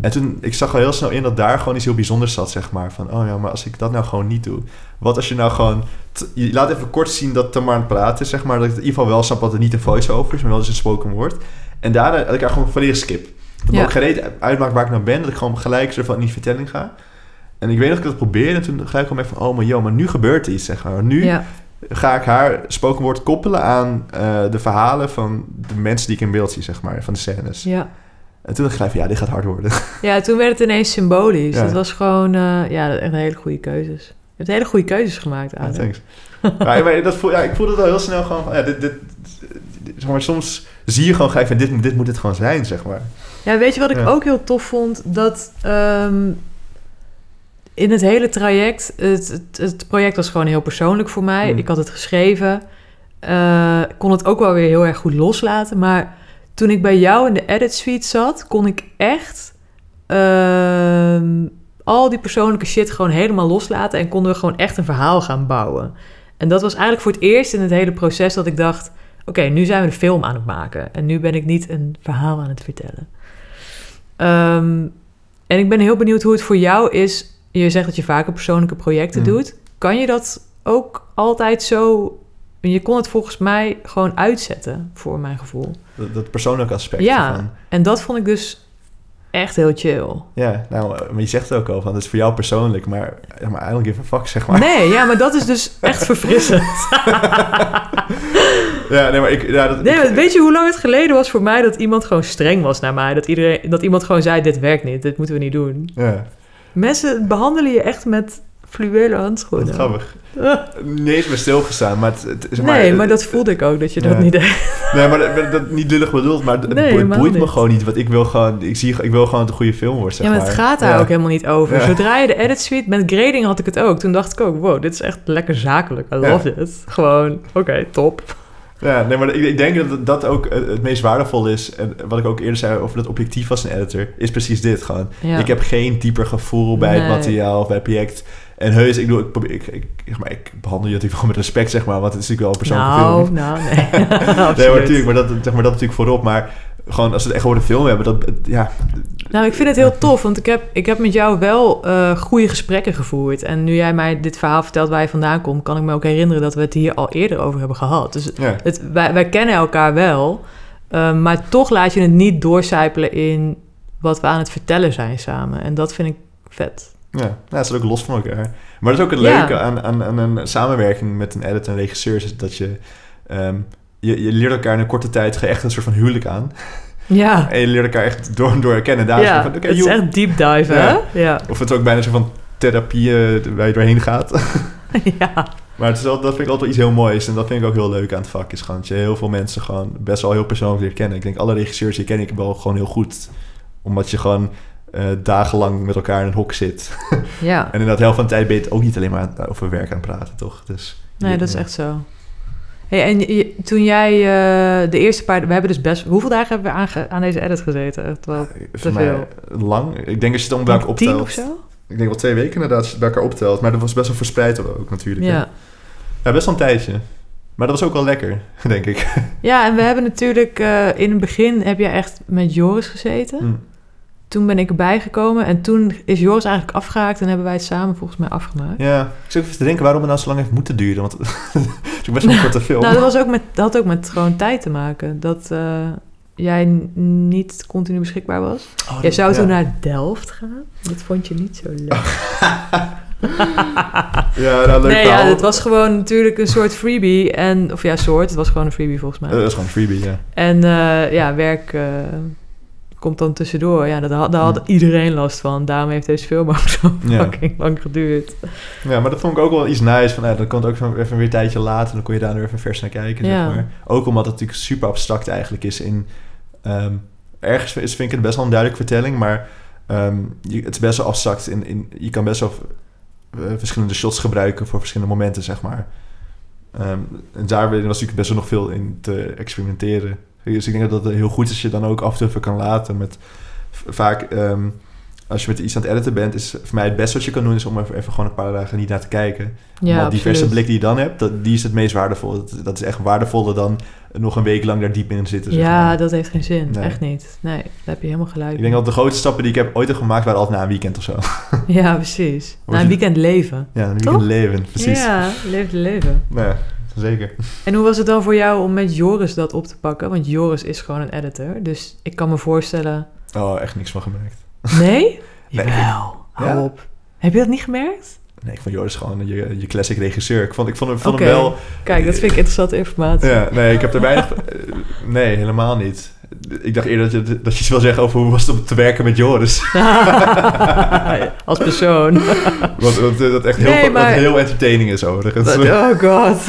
En toen, ik zag al heel snel in dat daar gewoon iets heel bijzonders zat, zeg maar. Van, oh ja, maar als ik dat nou gewoon niet doe. Wat als je nou gewoon... je laat even kort zien dat Tamar aan het praten is, zeg maar. Dat ik in ieder geval wel snap dat het niet een voice-over is, maar wel dus een spoken word. En daarna dat ik haar gewoon volledig skip. Dat Ja. ook gereed uitmaakt waar ik nou ben. Dat ik gewoon gelijk ervan in die vertelling ga. En ik weet nog dat ik dat probeerde. En toen gelijk kwam ik van, oh maar joh, maar nu gebeurt er iets, zeg maar. Nu Ja. Ga ik haar spoken word koppelen aan eh, de verhalen van de mensen die ik in beeld zie, zeg maar. Van de scènes. Ja. En toen dacht ik van, ja, dit gaat hard worden. ja, toen werd het ineens symbolisch. Ja. Dat was gewoon, eh, ja, echt een hele goede keuzes. Je hebt hele goede keuzes gemaakt, Ja, Adam. thanks. maar, maar dat voel, ja, ik voelde het al heel snel gewoon van, ja, dit, dit, dit- zeg maar, soms zie je gewoon gelijk van, dit, moet- dit moet het gewoon zijn, zeg maar. Ja, weet je wat ik ook heel tof vond? Dat ehm, in het hele traject, het, het, het project was gewoon heel persoonlijk voor mij. Mm. Ik had het geschreven, eh, kon het ook wel weer heel erg goed loslaten. Maar toen ik bij jou in de edit suite zat, kon ik echt ehm, al die persoonlijke shit gewoon helemaal loslaten. En konden we gewoon echt een verhaal gaan bouwen. En dat was eigenlijk voor het eerst in het hele proces dat ik dacht... Oké, nu zijn we een film aan het maken. En nu ben ik niet een verhaal aan het vertellen. Ehm, en ik ben heel benieuwd hoe het voor jou is. Je zegt dat je vaker persoonlijke projecten Mm. doet. Kan je dat ook altijd zo... Je kon het volgens mij gewoon uitzetten, voor mijn gevoel. Dat, dat persoonlijke aspect Ja. ervan. En dat vond ik dus echt heel chill. Ja, nou, maar je zegt het ook al, van, het is voor jou persoonlijk, maar, ja, maar don't give a fuck, zeg maar. Nee, ja, maar dat is dus echt verfrissend. Ja, nee, maar ik... Ja, dat, Nee, ik- weet je hoe lang het geleden was voor mij dat iemand gewoon streng was naar mij? Dat, iedereen, dat iemand gewoon zei, dit werkt niet, dit moeten we niet doen. Ja, Mensen behandelen je echt met fluwelen handschoenen. wat grappig. Ah. Niet eens bij stilgestaan, maar het, het is nee, maar dat voelde ik ook, dat je dat Ja. niet deed. Nee, maar dat, dat niet lullig bedoeld, maar het, Nee, boeit me niet. gewoon niet. Want ik wil gewoon, ik, zie, ik wil gewoon een goede film wordt, zeg ja, maar het maar. gaat daar Ja. ook helemaal niet over. Ja. Zodra je de edit suite... Met grading had ik het ook. Toen dacht ik ook, wow, dit is echt lekker zakelijk. I Ja. love it. Gewoon, oké, top. Ja, nee, maar ik, ik denk dat dat ook het meest waardevol is. En wat ik ook eerder zei over dat objectief als een editor, is precies dit gewoon. Ja. Ik heb geen dieper gevoel bij het materiaal of bij het project. En heus, ik, bedoel, ik, probeer, ik, ik, zeg maar, ik behandel je natuurlijk wel met respect, zeg maar, want het is natuurlijk wel een persoonlijke nou, film. nou, nee. Nee, maar natuurlijk, maar dat, zeg maar dat natuurlijk voorop. Maar gewoon als we het echt over de film hebben, dat, ja, Nou, ik vind het heel tof, want ik heb, ik heb met jou wel eh goede gesprekken gevoerd. En nu jij mij dit verhaal vertelt waar je vandaan komt, kan ik me ook herinneren dat we het hier al eerder over hebben gehad. Dus ja, het, wij, wij kennen elkaar wel, eh, maar toch laat je het niet doorcijpelen in wat we aan het vertellen zijn samen. En dat vind ik vet. Ja, nou, dat is ook los van elkaar. Maar dat is ook het Ja. leuke aan, aan, aan een samenwerking met een editor en regisseur... is dat je, ehm, je... Je leert elkaar in een korte tijd echt een soort van huwelijk aan. Ja, En je leert elkaar echt door en door herkennen. Daar is ja van, oké, het is echt deep dive, Ja. hè? Ja. Of het ook bijna zo van therapie eh, waar je doorheen gaat. ja. Maar het is wel, dat vind ik altijd wel iets heel moois. En dat vind ik ook heel leuk aan het vak. Is gewoon dat je heel veel mensen gewoon best wel heel persoonlijk leert kennen. Ik denk alle regisseurs die ken ik wel gewoon heel goed. Omdat je gewoon eh, dagenlang met elkaar in een hok zit. ja. En in dat helft van de tijd ben je het ook niet alleen maar over werk aan het praten, toch? Dus, Nee, dat is echt zo. Hey, en je- toen jij eh, de eerste paar... We hebben dus best... Hoeveel dagen hebben we aan, aan deze edit gezeten? Echt wel Voor te mij lang. Ik denk als je het om bij elkaar optelt. of zo? Ik denk wel twee weken inderdaad, als je het bij elkaar optelt. Maar dat was best wel verspreid ook natuurlijk. hè. Ja. ja, best wel een tijdje. Maar dat was ook wel lekker, denk ik. ja, en we hebben natuurlijk... eh, in het begin heb jij echt met Joris gezeten. Mm. Toen ben ik erbij gekomen. En toen is Joris eigenlijk afgehaakt. En hebben wij het samen volgens mij afgemaakt. Ja, ik zit even te denken waarom het nou zo lang heeft moeten duren. Want het is best wel een korte film. Nou, dat, was ook met, dat had ook met gewoon tijd te maken. Dat eh, jij niet continu beschikbaar was. Oh, Jij dat- zou ja. toen naar Delft gaan. Dat vond je niet zo leuk. Ja, nou, leuk nee, verhaal. ja, het was gewoon natuurlijk een soort freebie. En, of ja, soort. Het was gewoon een freebie volgens mij. Eh, dat is gewoon een freebie, ja. En eh, ja, werk komt dan tussendoor. Ja, daar had, daar had iedereen last van. Daarom heeft deze film ook zo Ja. fucking lang geduurd. Ja, maar dat vond ik ook wel iets nice. Van, ja, dan kon het ook van- even weer een tijdje later. Dan kon je daar weer even vers naar kijken, Ja. zeg maar. Ook omdat het natuurlijk super abstract eigenlijk is in... ehm, ergens is, vind ik het best wel een duidelijke vertelling, maar... ehm, je, het is best wel abstract. In, in, je kan best wel eh, verschillende shots gebruiken voor verschillende momenten, zeg maar. Ehm, en daar was natuurlijk best wel nog veel in te experimenteren. Dus ik denk dat het heel goed is als je dan ook af en kan laten. Met, vaak, ehm, als je met iets aan het editen bent, is voor mij het beste wat je kan doen... is om even, even gewoon een paar dagen niet naar te kijken. Ja, Want die verse blik die je dan hebt, dat, die is het meest waardevol. Dat, dat is echt waardevoller dan nog een week lang daar diep in zitten. zeg Ja, maar. dat heeft geen zin. Nee. Echt niet. Nee, daar heb je helemaal gelijk. Ik denk dat de grootste stappen die ik heb ooit heb gemaakt... waren altijd na een weekend of zo. Ja, precies. Na een weekend leven. Ja, een Toch? weekend leven, precies. Ja, leef het leven. Ja, zeker. En hoe was het dan voor jou om met Joris dat op te pakken? Want Joris is gewoon een editor. Dus ik kan me voorstellen... Oh, echt niks van gemerkt. Nee? Nee, Jawel. Hou Ja? op. Heb je dat niet gemerkt? Nee, ik vond Joris gewoon je, je classic regisseur. Ik vond, ik vond, hem, vond Oké. hem wel... Kijk, dat vind ik interessante informatie. Ja, nee, ik heb er weinig... nee, helemaal niet. Ik dacht eerder dat je, dat je iets wil zeggen over hoe was het om te werken met Joris. Als persoon. Want, want, eh, dat echt heel, Nee, maar- heel entertaining is overigens. Oh god.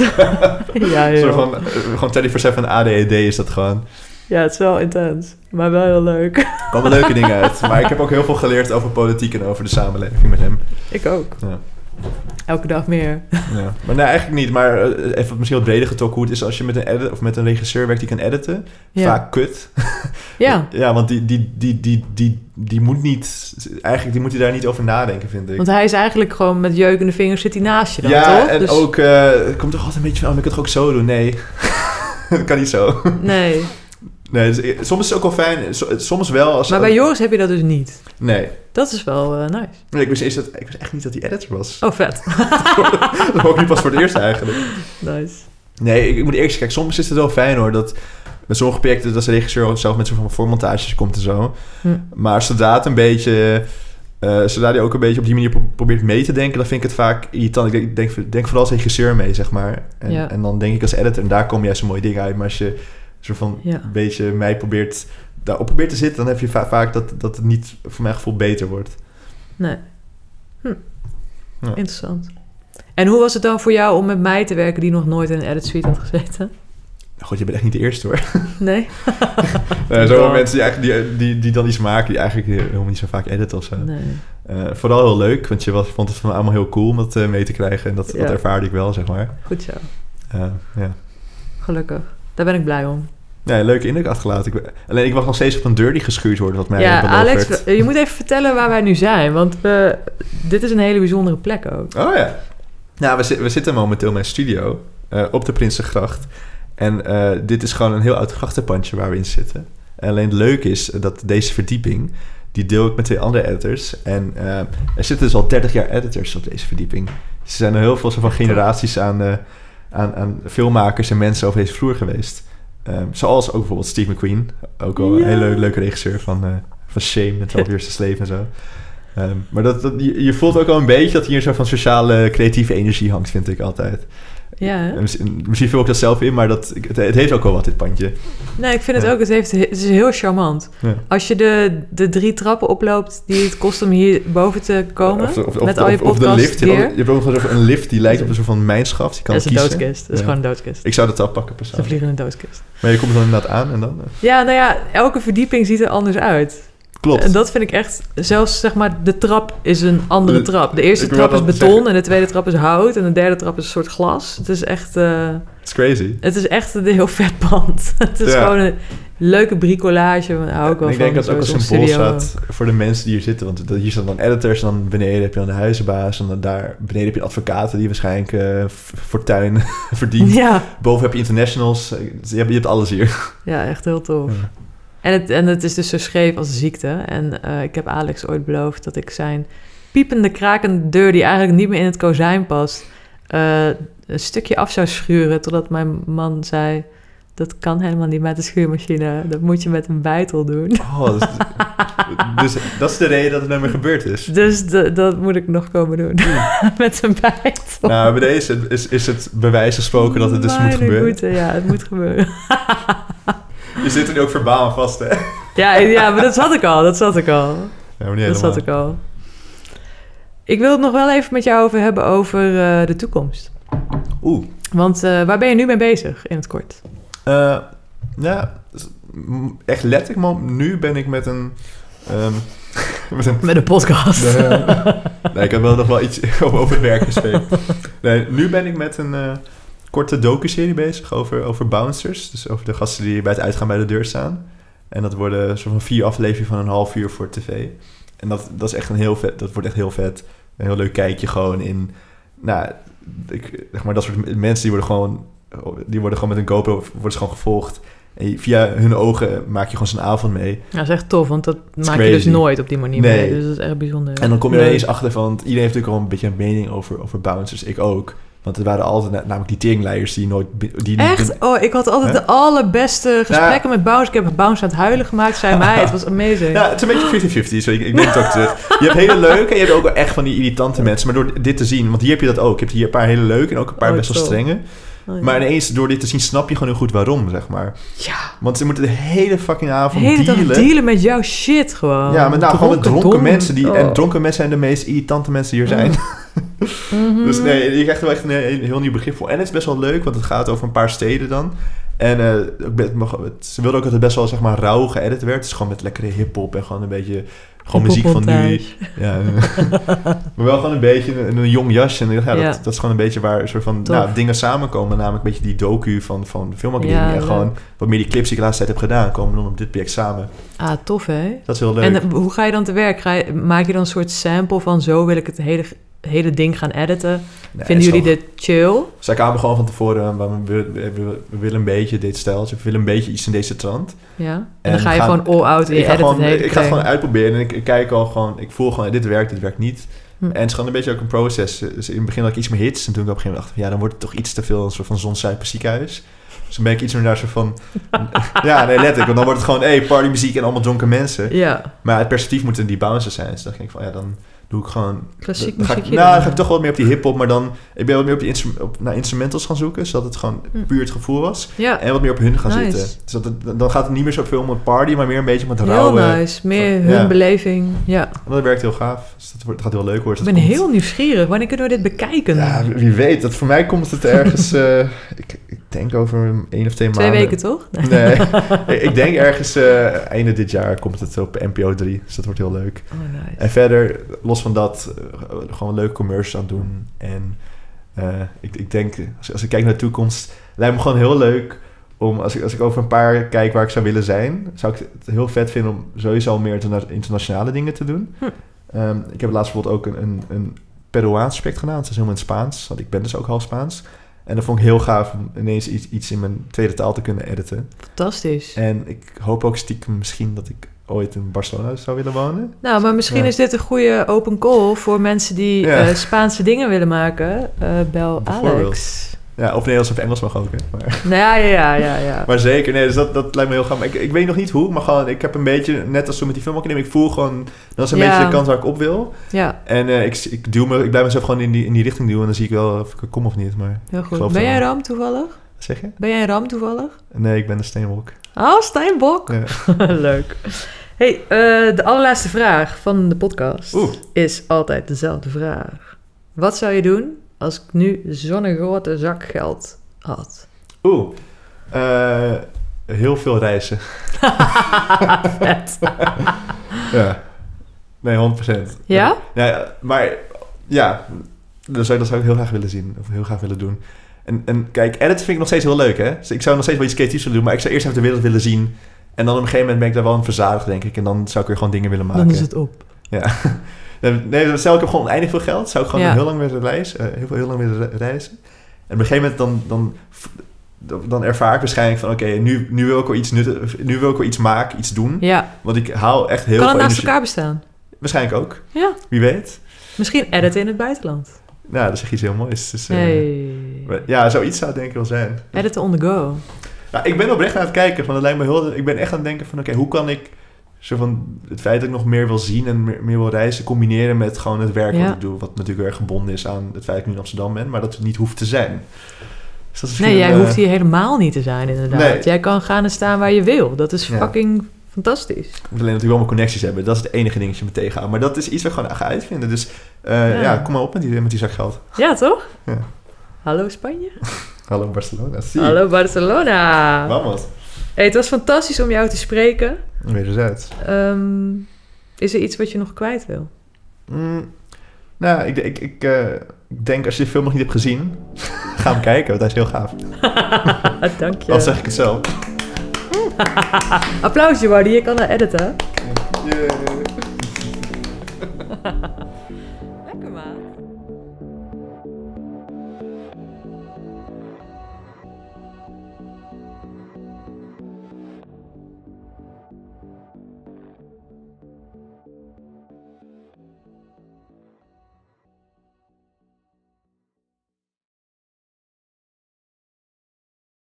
ja, joh. van, eh, gewoon 24-7 ADHD is dat gewoon. Ja, het is wel intens. Maar wel heel leuk. Er komen leuke dingen uit. Maar ik heb ook heel veel geleerd over politiek en over de samenleving met hem. Ik ook. Ja. Elke dag meer. Ja. Maar nee, eigenlijk niet. Maar eh, even misschien wat breder getrokken hoe het is als je met een, edit, of met een regisseur werkt die kan editen. Ja. Vaak kut. Ja, Ja, want die, die, die, die, die, die moet niet... Eigenlijk die moet je daar niet over nadenken, vind ik. want hij is eigenlijk gewoon met jeukende vingers zit hij naast je dan, ja, toch? en Dus- ook... het komt toch altijd een beetje van... Oh, ik kan het ook zo doen? Nee. dat kan niet zo. Nee. Nee, dus, soms is het ook wel fijn. so- Soms wel als... Maar bij Joris heb je dat dus niet. Nee. Dat is wel eh, nice. Nee, ik wist, eerst dat, ik wist echt niet dat hij editor was. Oh, vet. dat ik nu pas voor het eerst eigenlijk. nice. Nee, ik, ik moet eerst zeggen, soms is het wel fijn hoor, dat met sommige projecten dat de regisseur ook zelf met zo'n voormontages komt en zo. Hm. Maar zodra het een beetje, eh zodra hij ook een beetje op die manier pro- probeert mee te denken, dan vind ik het vaak irritant. Ik denk, denk, denk vooral als regisseur mee, zeg maar. En, Ja. en dan denk ik als editor, en daar komen juist zo mooie dingen uit. Maar als je soort van Ja. een beetje mij probeert, daarop probeert te zitten, dan heb je va- vaak dat, dat het niet, voor mijn gevoel, beter wordt. Nee. Hm. Ja. Interessant. En hoe was het dan voor jou om met mij te werken die nog nooit in een edit suite had gezeten? God, je bent echt niet de eerste hoor. Nee? Zo'n mensen die, eigenlijk, die, die, die dan iets maken die eigenlijk helemaal niet zo vaak editen of zo. Nee. Eh, vooral heel leuk, want je was, vond het van allemaal heel cool om dat eh, mee te krijgen. En dat, Ja. dat ervaarde ik wel, zeg maar. Goed zo. Eh, ja. Gelukkig. Daar ben ik blij om. ja, leuke indruk achtergelaten. Ik, alleen ik wacht nog steeds op een deur die geschuurd wordt, wat mij ja, Alex, werd. je moet even vertellen waar wij nu zijn. Want we, dit is een hele bijzondere plek ook. Oh ja. Nou, we, we zitten momenteel in mijn studio eh, op de Prinsengracht. En eh, dit is gewoon een heel oud grachtenpandje waar we in zitten. En alleen het leuke is dat deze verdieping, die deel ik met twee andere editors. En eh, er zitten dus al 30 jaar editors op deze verdieping. Dus er zijn er heel veel zo van generaties aan, aan, aan filmmakers en mensen over deze vloer geweest. Eh, zoals ook bijvoorbeeld Steve McQueen, ook Ja. een hele leuke regisseur van, eh, van shame en 12 years to slave en zo. Ehm, maar dat, dat, je, je voelt ook wel een beetje dat hier soort van sociale creatieve energie hangt, vind ik altijd. Ja, misschien, misschien vul ik dat zelf in, maar dat, het, het heeft ook wel wat, dit pandje. Nee, ik vind het Ja. ook. Het, heeft, het is heel charmant. Ja. Als je de, de drie trappen oploopt die het kost om hier boven te komen. Of, de- of, of, met al je of de lift. Je hebt, ook- je hebt ook nog een lift die lijkt op een soort van mijnschaft. Je kan Dat is een kiezen. Dat is gewoon een doodskist. Ik zou dat wel pakken Het is een persoonlijk. vliegende doodskist. Maar je komt er dan inderdaad aan en dan... eh, Ja, nou ja, elke verdieping ziet er anders uit. Klopt. En dat vind ik echt... Zelfs zeg maar, de trap is een andere Eh, trap. De eerste trap is beton zeggen. en de tweede trap is hout. En de derde trap is een soort glas. Het is echt... eh, It's crazy. het is echt een heel vet pand. het is Ja. gewoon een leuke bricolage. Daar hou ik wel En ik van. denk dat het ook een symbool staat voor de mensen die hier zitten. Want dat- hier staan dan editors, en dan beneden heb je dan de huizenbaas. En dan daar beneden heb je advocaten die waarschijnlijk f- fortuin verdient. Ja, Boven heb je internationals. Je hebt, je hebt alles hier. ja, echt heel tof. Ja. En, het, en het is dus zo scheef als ziekte. En eh, ik heb Alex ooit beloofd dat ik zijn piepende, krakende deur... die eigenlijk niet meer in het kozijn past... eh, een stukje af zou schuren. Totdat mijn man zei... dat kan helemaal niet met de schuurmachine. Dat moet je met een bijtel doen. Oh, dus, dus dat is de reden dat het met me gebeurd is. Dus de- dat moet ik nog komen doen. met een bijtel. Nou, bij deze is, is het bewijs gesproken dat het dus moet gebeuren. goede, ja, het moet gebeuren. Je zit er nu ook verbaal aan vast, hè? ja, ja, maar dat zat ik al. Dat zat ik al. Ja, maar niet dat zat ik al. Ik wil het nog wel even met jou over hebben over eh, de toekomst. Oeh. Want eh, waar ben je nu mee bezig in het kort? Eh, ja, echt letterlijk, man. Nu ben ik met een... ehm, met een Met een podcast. Nee, ik heb wel nog wel iets over werk gespeeld. Nee, nu ben ik met een korte docu-serie bezig over, over bouncers. Dus over de gasten die bij het uitgaan bij de deur staan. En dat worden een soort van vier afleveringen van een half uur voor tv. En dat, dat is echt een heel vet, dat wordt echt heel vet. Een heel leuk kijkje gewoon in, nou, ik, zeg maar dat soort mensen die worden gewoon, die worden gewoon met een GoPro, worden ze gewoon gevolgd. En via hun ogen maak je gewoon zo'n avond mee. Ja, dat is echt tof, want dat maak je dus nooit op die manier Nee. mee. Dus dat is echt bijzonder. En dan kom je ineens achter van... Iedereen heeft natuurlijk al een beetje een mening over, over bouncers. Ik ook. Want het waren altijd na- namelijk die teringleiers die nooit... Die niet Echt? Oh, ik had altijd Hè? de allerbeste gesprekken met Bounce. Ik heb Bounce aan het huilen gemaakt, zei mij. Het was amazing. Ja, het is een beetje 50-50. So ik, ik neem het ook terug. Je hebt hele leuke en je hebt ook wel echt van die irritante mensen. Maar door dit te zien... Want hier heb je dat ook. Je hebt hier een paar hele leuke en ook een paar Oh, best wel strenge. Oh, ja. Maar ineens door dit te zien snap je gewoon heel goed waarom, zeg maar. ja, Want ze moeten de hele fucking avond hele dealen. dealen met jouw shit gewoon. Ja, maar nou, gewoon met dronken dom. mensen. Die, Oh. En dronken mensen zijn de meest irritante mensen die er zijn. Mhm. Dus nee, je krijgt er wel echt een, een heel nieuw begrip voor. En het is best wel leuk, want het gaat over een paar steden dan. En eh, ze wilden ook dat het best wel zeg maar rauw geëdit werd. Dus gewoon met lekkere hip-hop en gewoon een beetje. Gewoon muziek van nu. Ja, maar wel gewoon een beetje een, een jong jasje. En ja, dat, Ja. dat is gewoon een beetje waar een soort van nou, dingen samenkomen. Namelijk een beetje die docu van, van filmacademie. Ja, en gewoon wat meer die clips die ik de laatste tijd heb gedaan, komen dan op dit project samen. Ah, tof hè? Dat is heel leuk. En eh, hoe ga je dan te werk? Ga je, maak je dan een soort sample van zo wil ik het hele, hele ding gaan editen? Nee, Vinden jullie dit chill? Zij kwamen gewoon van tevoren, maar we, we, we- we willen een beetje dit stijltje, we willen een beetje iets in deze trant. Ja? En, En dan ga je gaan- gewoon all out en je Ik ga, edit gewoon, het hele ik ga het ding. gewoon uitproberen en ik, ik kijk al gewoon, ik voel gewoon, dit werkt, dit werkt niet. Hm. En het is gewoon een beetje ook een proces. Dus in het begin had ik iets meer hits en toen ik op een gegeven moment dacht ja, dan wordt het toch iets te veel een soort van zonzuiper ziekenhuis. Dus dan ben ik iets meer naar soort van, ja, nee, letterlijk, want dan wordt het gewoon, hey, partymuziek en allemaal dronken mensen. Ja, Maar het perspectief moeten die bouncers zijn. Dus dan denk ik van, ja, dan doe ik gewoon klassiek nou, dan ga ik toch wel meer op die hip-hop, maar dan. Ik ben wat meer op die instru- op, naar instrumentals gaan zoeken, zodat het gewoon Hm. puur het gevoel was. Ja, En wat meer op hun gaan Nice. zitten. Dus dat het, dan gaat het niet meer zoveel om het party, maar meer een beetje om het heel rauwe. nice. Meer van- hun ja. beleving. Ja. En dat werkt heel gaaf. Dus dat, wordt, dat gaat heel leuk worden. Ik ben heel nieuwsgierig. Wanneer kunnen we dit bekijken? Ja, wie weet. Dat voor mij komt het ergens. eh, ik, ik denk over een één of twee, Twee maanden. weken toch? Nee, ik- denk ergens eh einde dit jaar komt het op NPO 3. Dus dat wordt heel leuk. Oh, nice. En verder, los van dat, eh, gewoon leuke commercials aan het doen. En eh, ik, ik denk, als, als ik kijk naar de toekomst, lijkt me gewoon heel leuk om, als ik, als ik over een paar kijk waar ik zou willen zijn, zou ik het heel vet vinden om sowieso al meer interna- internationale dingen te doen. Hm. Ehm, ik heb laatst bijvoorbeeld ook een, een, een Peruaans project gedaan. Het is helemaal in Spaans, want ik ben dus ook half Spaans. En dat vond ik heel gaaf om ineens iets, iets in mijn tweede taal te kunnen editen. Fantastisch. En ik hoop ook stiekem misschien dat ik ooit in Barcelona zou willen wonen. Nou, maar misschien Ja. is dit een goede open call voor mensen die Ja. eh, Spaanse dingen willen maken. Eh, bel. Alex. Ja, of Nederlands of Engels mag ook, hè. Maar, Nou ja, ja, ja, ja. maar zeker, nee, dus dat, dat lijkt me heel gaaf. Maar ik, ik weet nog niet hoe, maar gewoon, ik heb een beetje, net als toen met die filmacademie, ik voel gewoon, dat is een Ja. beetje de kant waar ik op wil. ja, En eh, ik, ik, duw me, ik blijf mezelf gewoon in die, in die richting duwen en dan zie ik wel of ik kom of niet. Maar heel goed. Ben jij. Ram toevallig? zeg je? Ben jij Ram toevallig? Nee, ik ben een steenwolk. Oh, Steinbok. Ja. Leuk. Hey, eh, de allerlaatste vraag van de podcast Oeh. is altijd dezelfde vraag. Wat zou je doen als ik nu zo'n grote zak geld had? Oeh, eh, heel veel reizen. Vet. Ja. Nee, 100%. Ja? Ja, maar ja, dat zou, dat zou ik heel graag willen zien. Of heel graag willen doen. En, en kijk, edit vind ik nog steeds heel leuk, hè. Dus ik zou nog steeds wel iets creatiefs willen doen. Maar ik zou eerst even de wereld willen zien. En dan op een gegeven moment ben ik daar wel aan verzadigd, denk ik. En dan zou ik weer gewoon dingen willen maken. Dan is het op. Ja. Nee, stel ik heb gewoon oneindig veel geld. Zou ik gewoon Ja. heel lang willen reizen. eh, heel, veel- heel lang willen re- reizen. En op een gegeven moment dan... dan dan ervaar ik waarschijnlijk van... oké, nu, nu wil ik wel iets nu wil ik wel iets maken, iets doen. Ja. Want ik haal echt heel kan veel het naast energie. elkaar bestaan? Waarschijnlijk ook. Ja. Wie weet. Misschien editen in het buitenland. Nou, dat is echt iets heel moois. Dus, eh, Hey. Ja, zoiets zou het denk ik wel zijn. Editen on the go. Nou, ik ben oprecht aan het kijken. Van, het lijkt me heel, ik ben echt aan het denken van... Oké, hoe kan ik zo van het feit dat ik nog meer wil zien... en meer, meer wil reizen... combineren met gewoon het werk Ja. wat ik doe. Wat natuurlijk weer gebonden is aan het feit dat ik nu in Amsterdam ben. Maar dat het niet hoeft te zijn. Dus dat is Nee, jij hoeft hier helemaal niet te zijn inderdaad. Nee. Jij kan gaan en staan waar je wil. Dat is Ja. fucking fantastisch. Ik moet alleen natuurlijk wel mijn connecties hebben. Dat is het enige dingetje me tegenhoudt. Maar dat is iets wat we gewoon ga uitvinden. Dus eh, Ja. ja. kom maar op met die, met die zak geld. Ja, toch? Ja. Hallo Spanje. Hallo Barcelona. Zie. Hallo Barcelona. Vamos. Hey, het was fantastisch om jou te spreken. Wederzijds. Ehm, is er iets wat je nog kwijt wil? Mm, nou, ik, ik, ik, eh, ik denk als je de film nog niet hebt gezien... ga hem kijken, want hij is heel gaaf. Dank je. Dan zeg ik het zelf. Applausje, Wadi. Je kan dat editen. Yeah.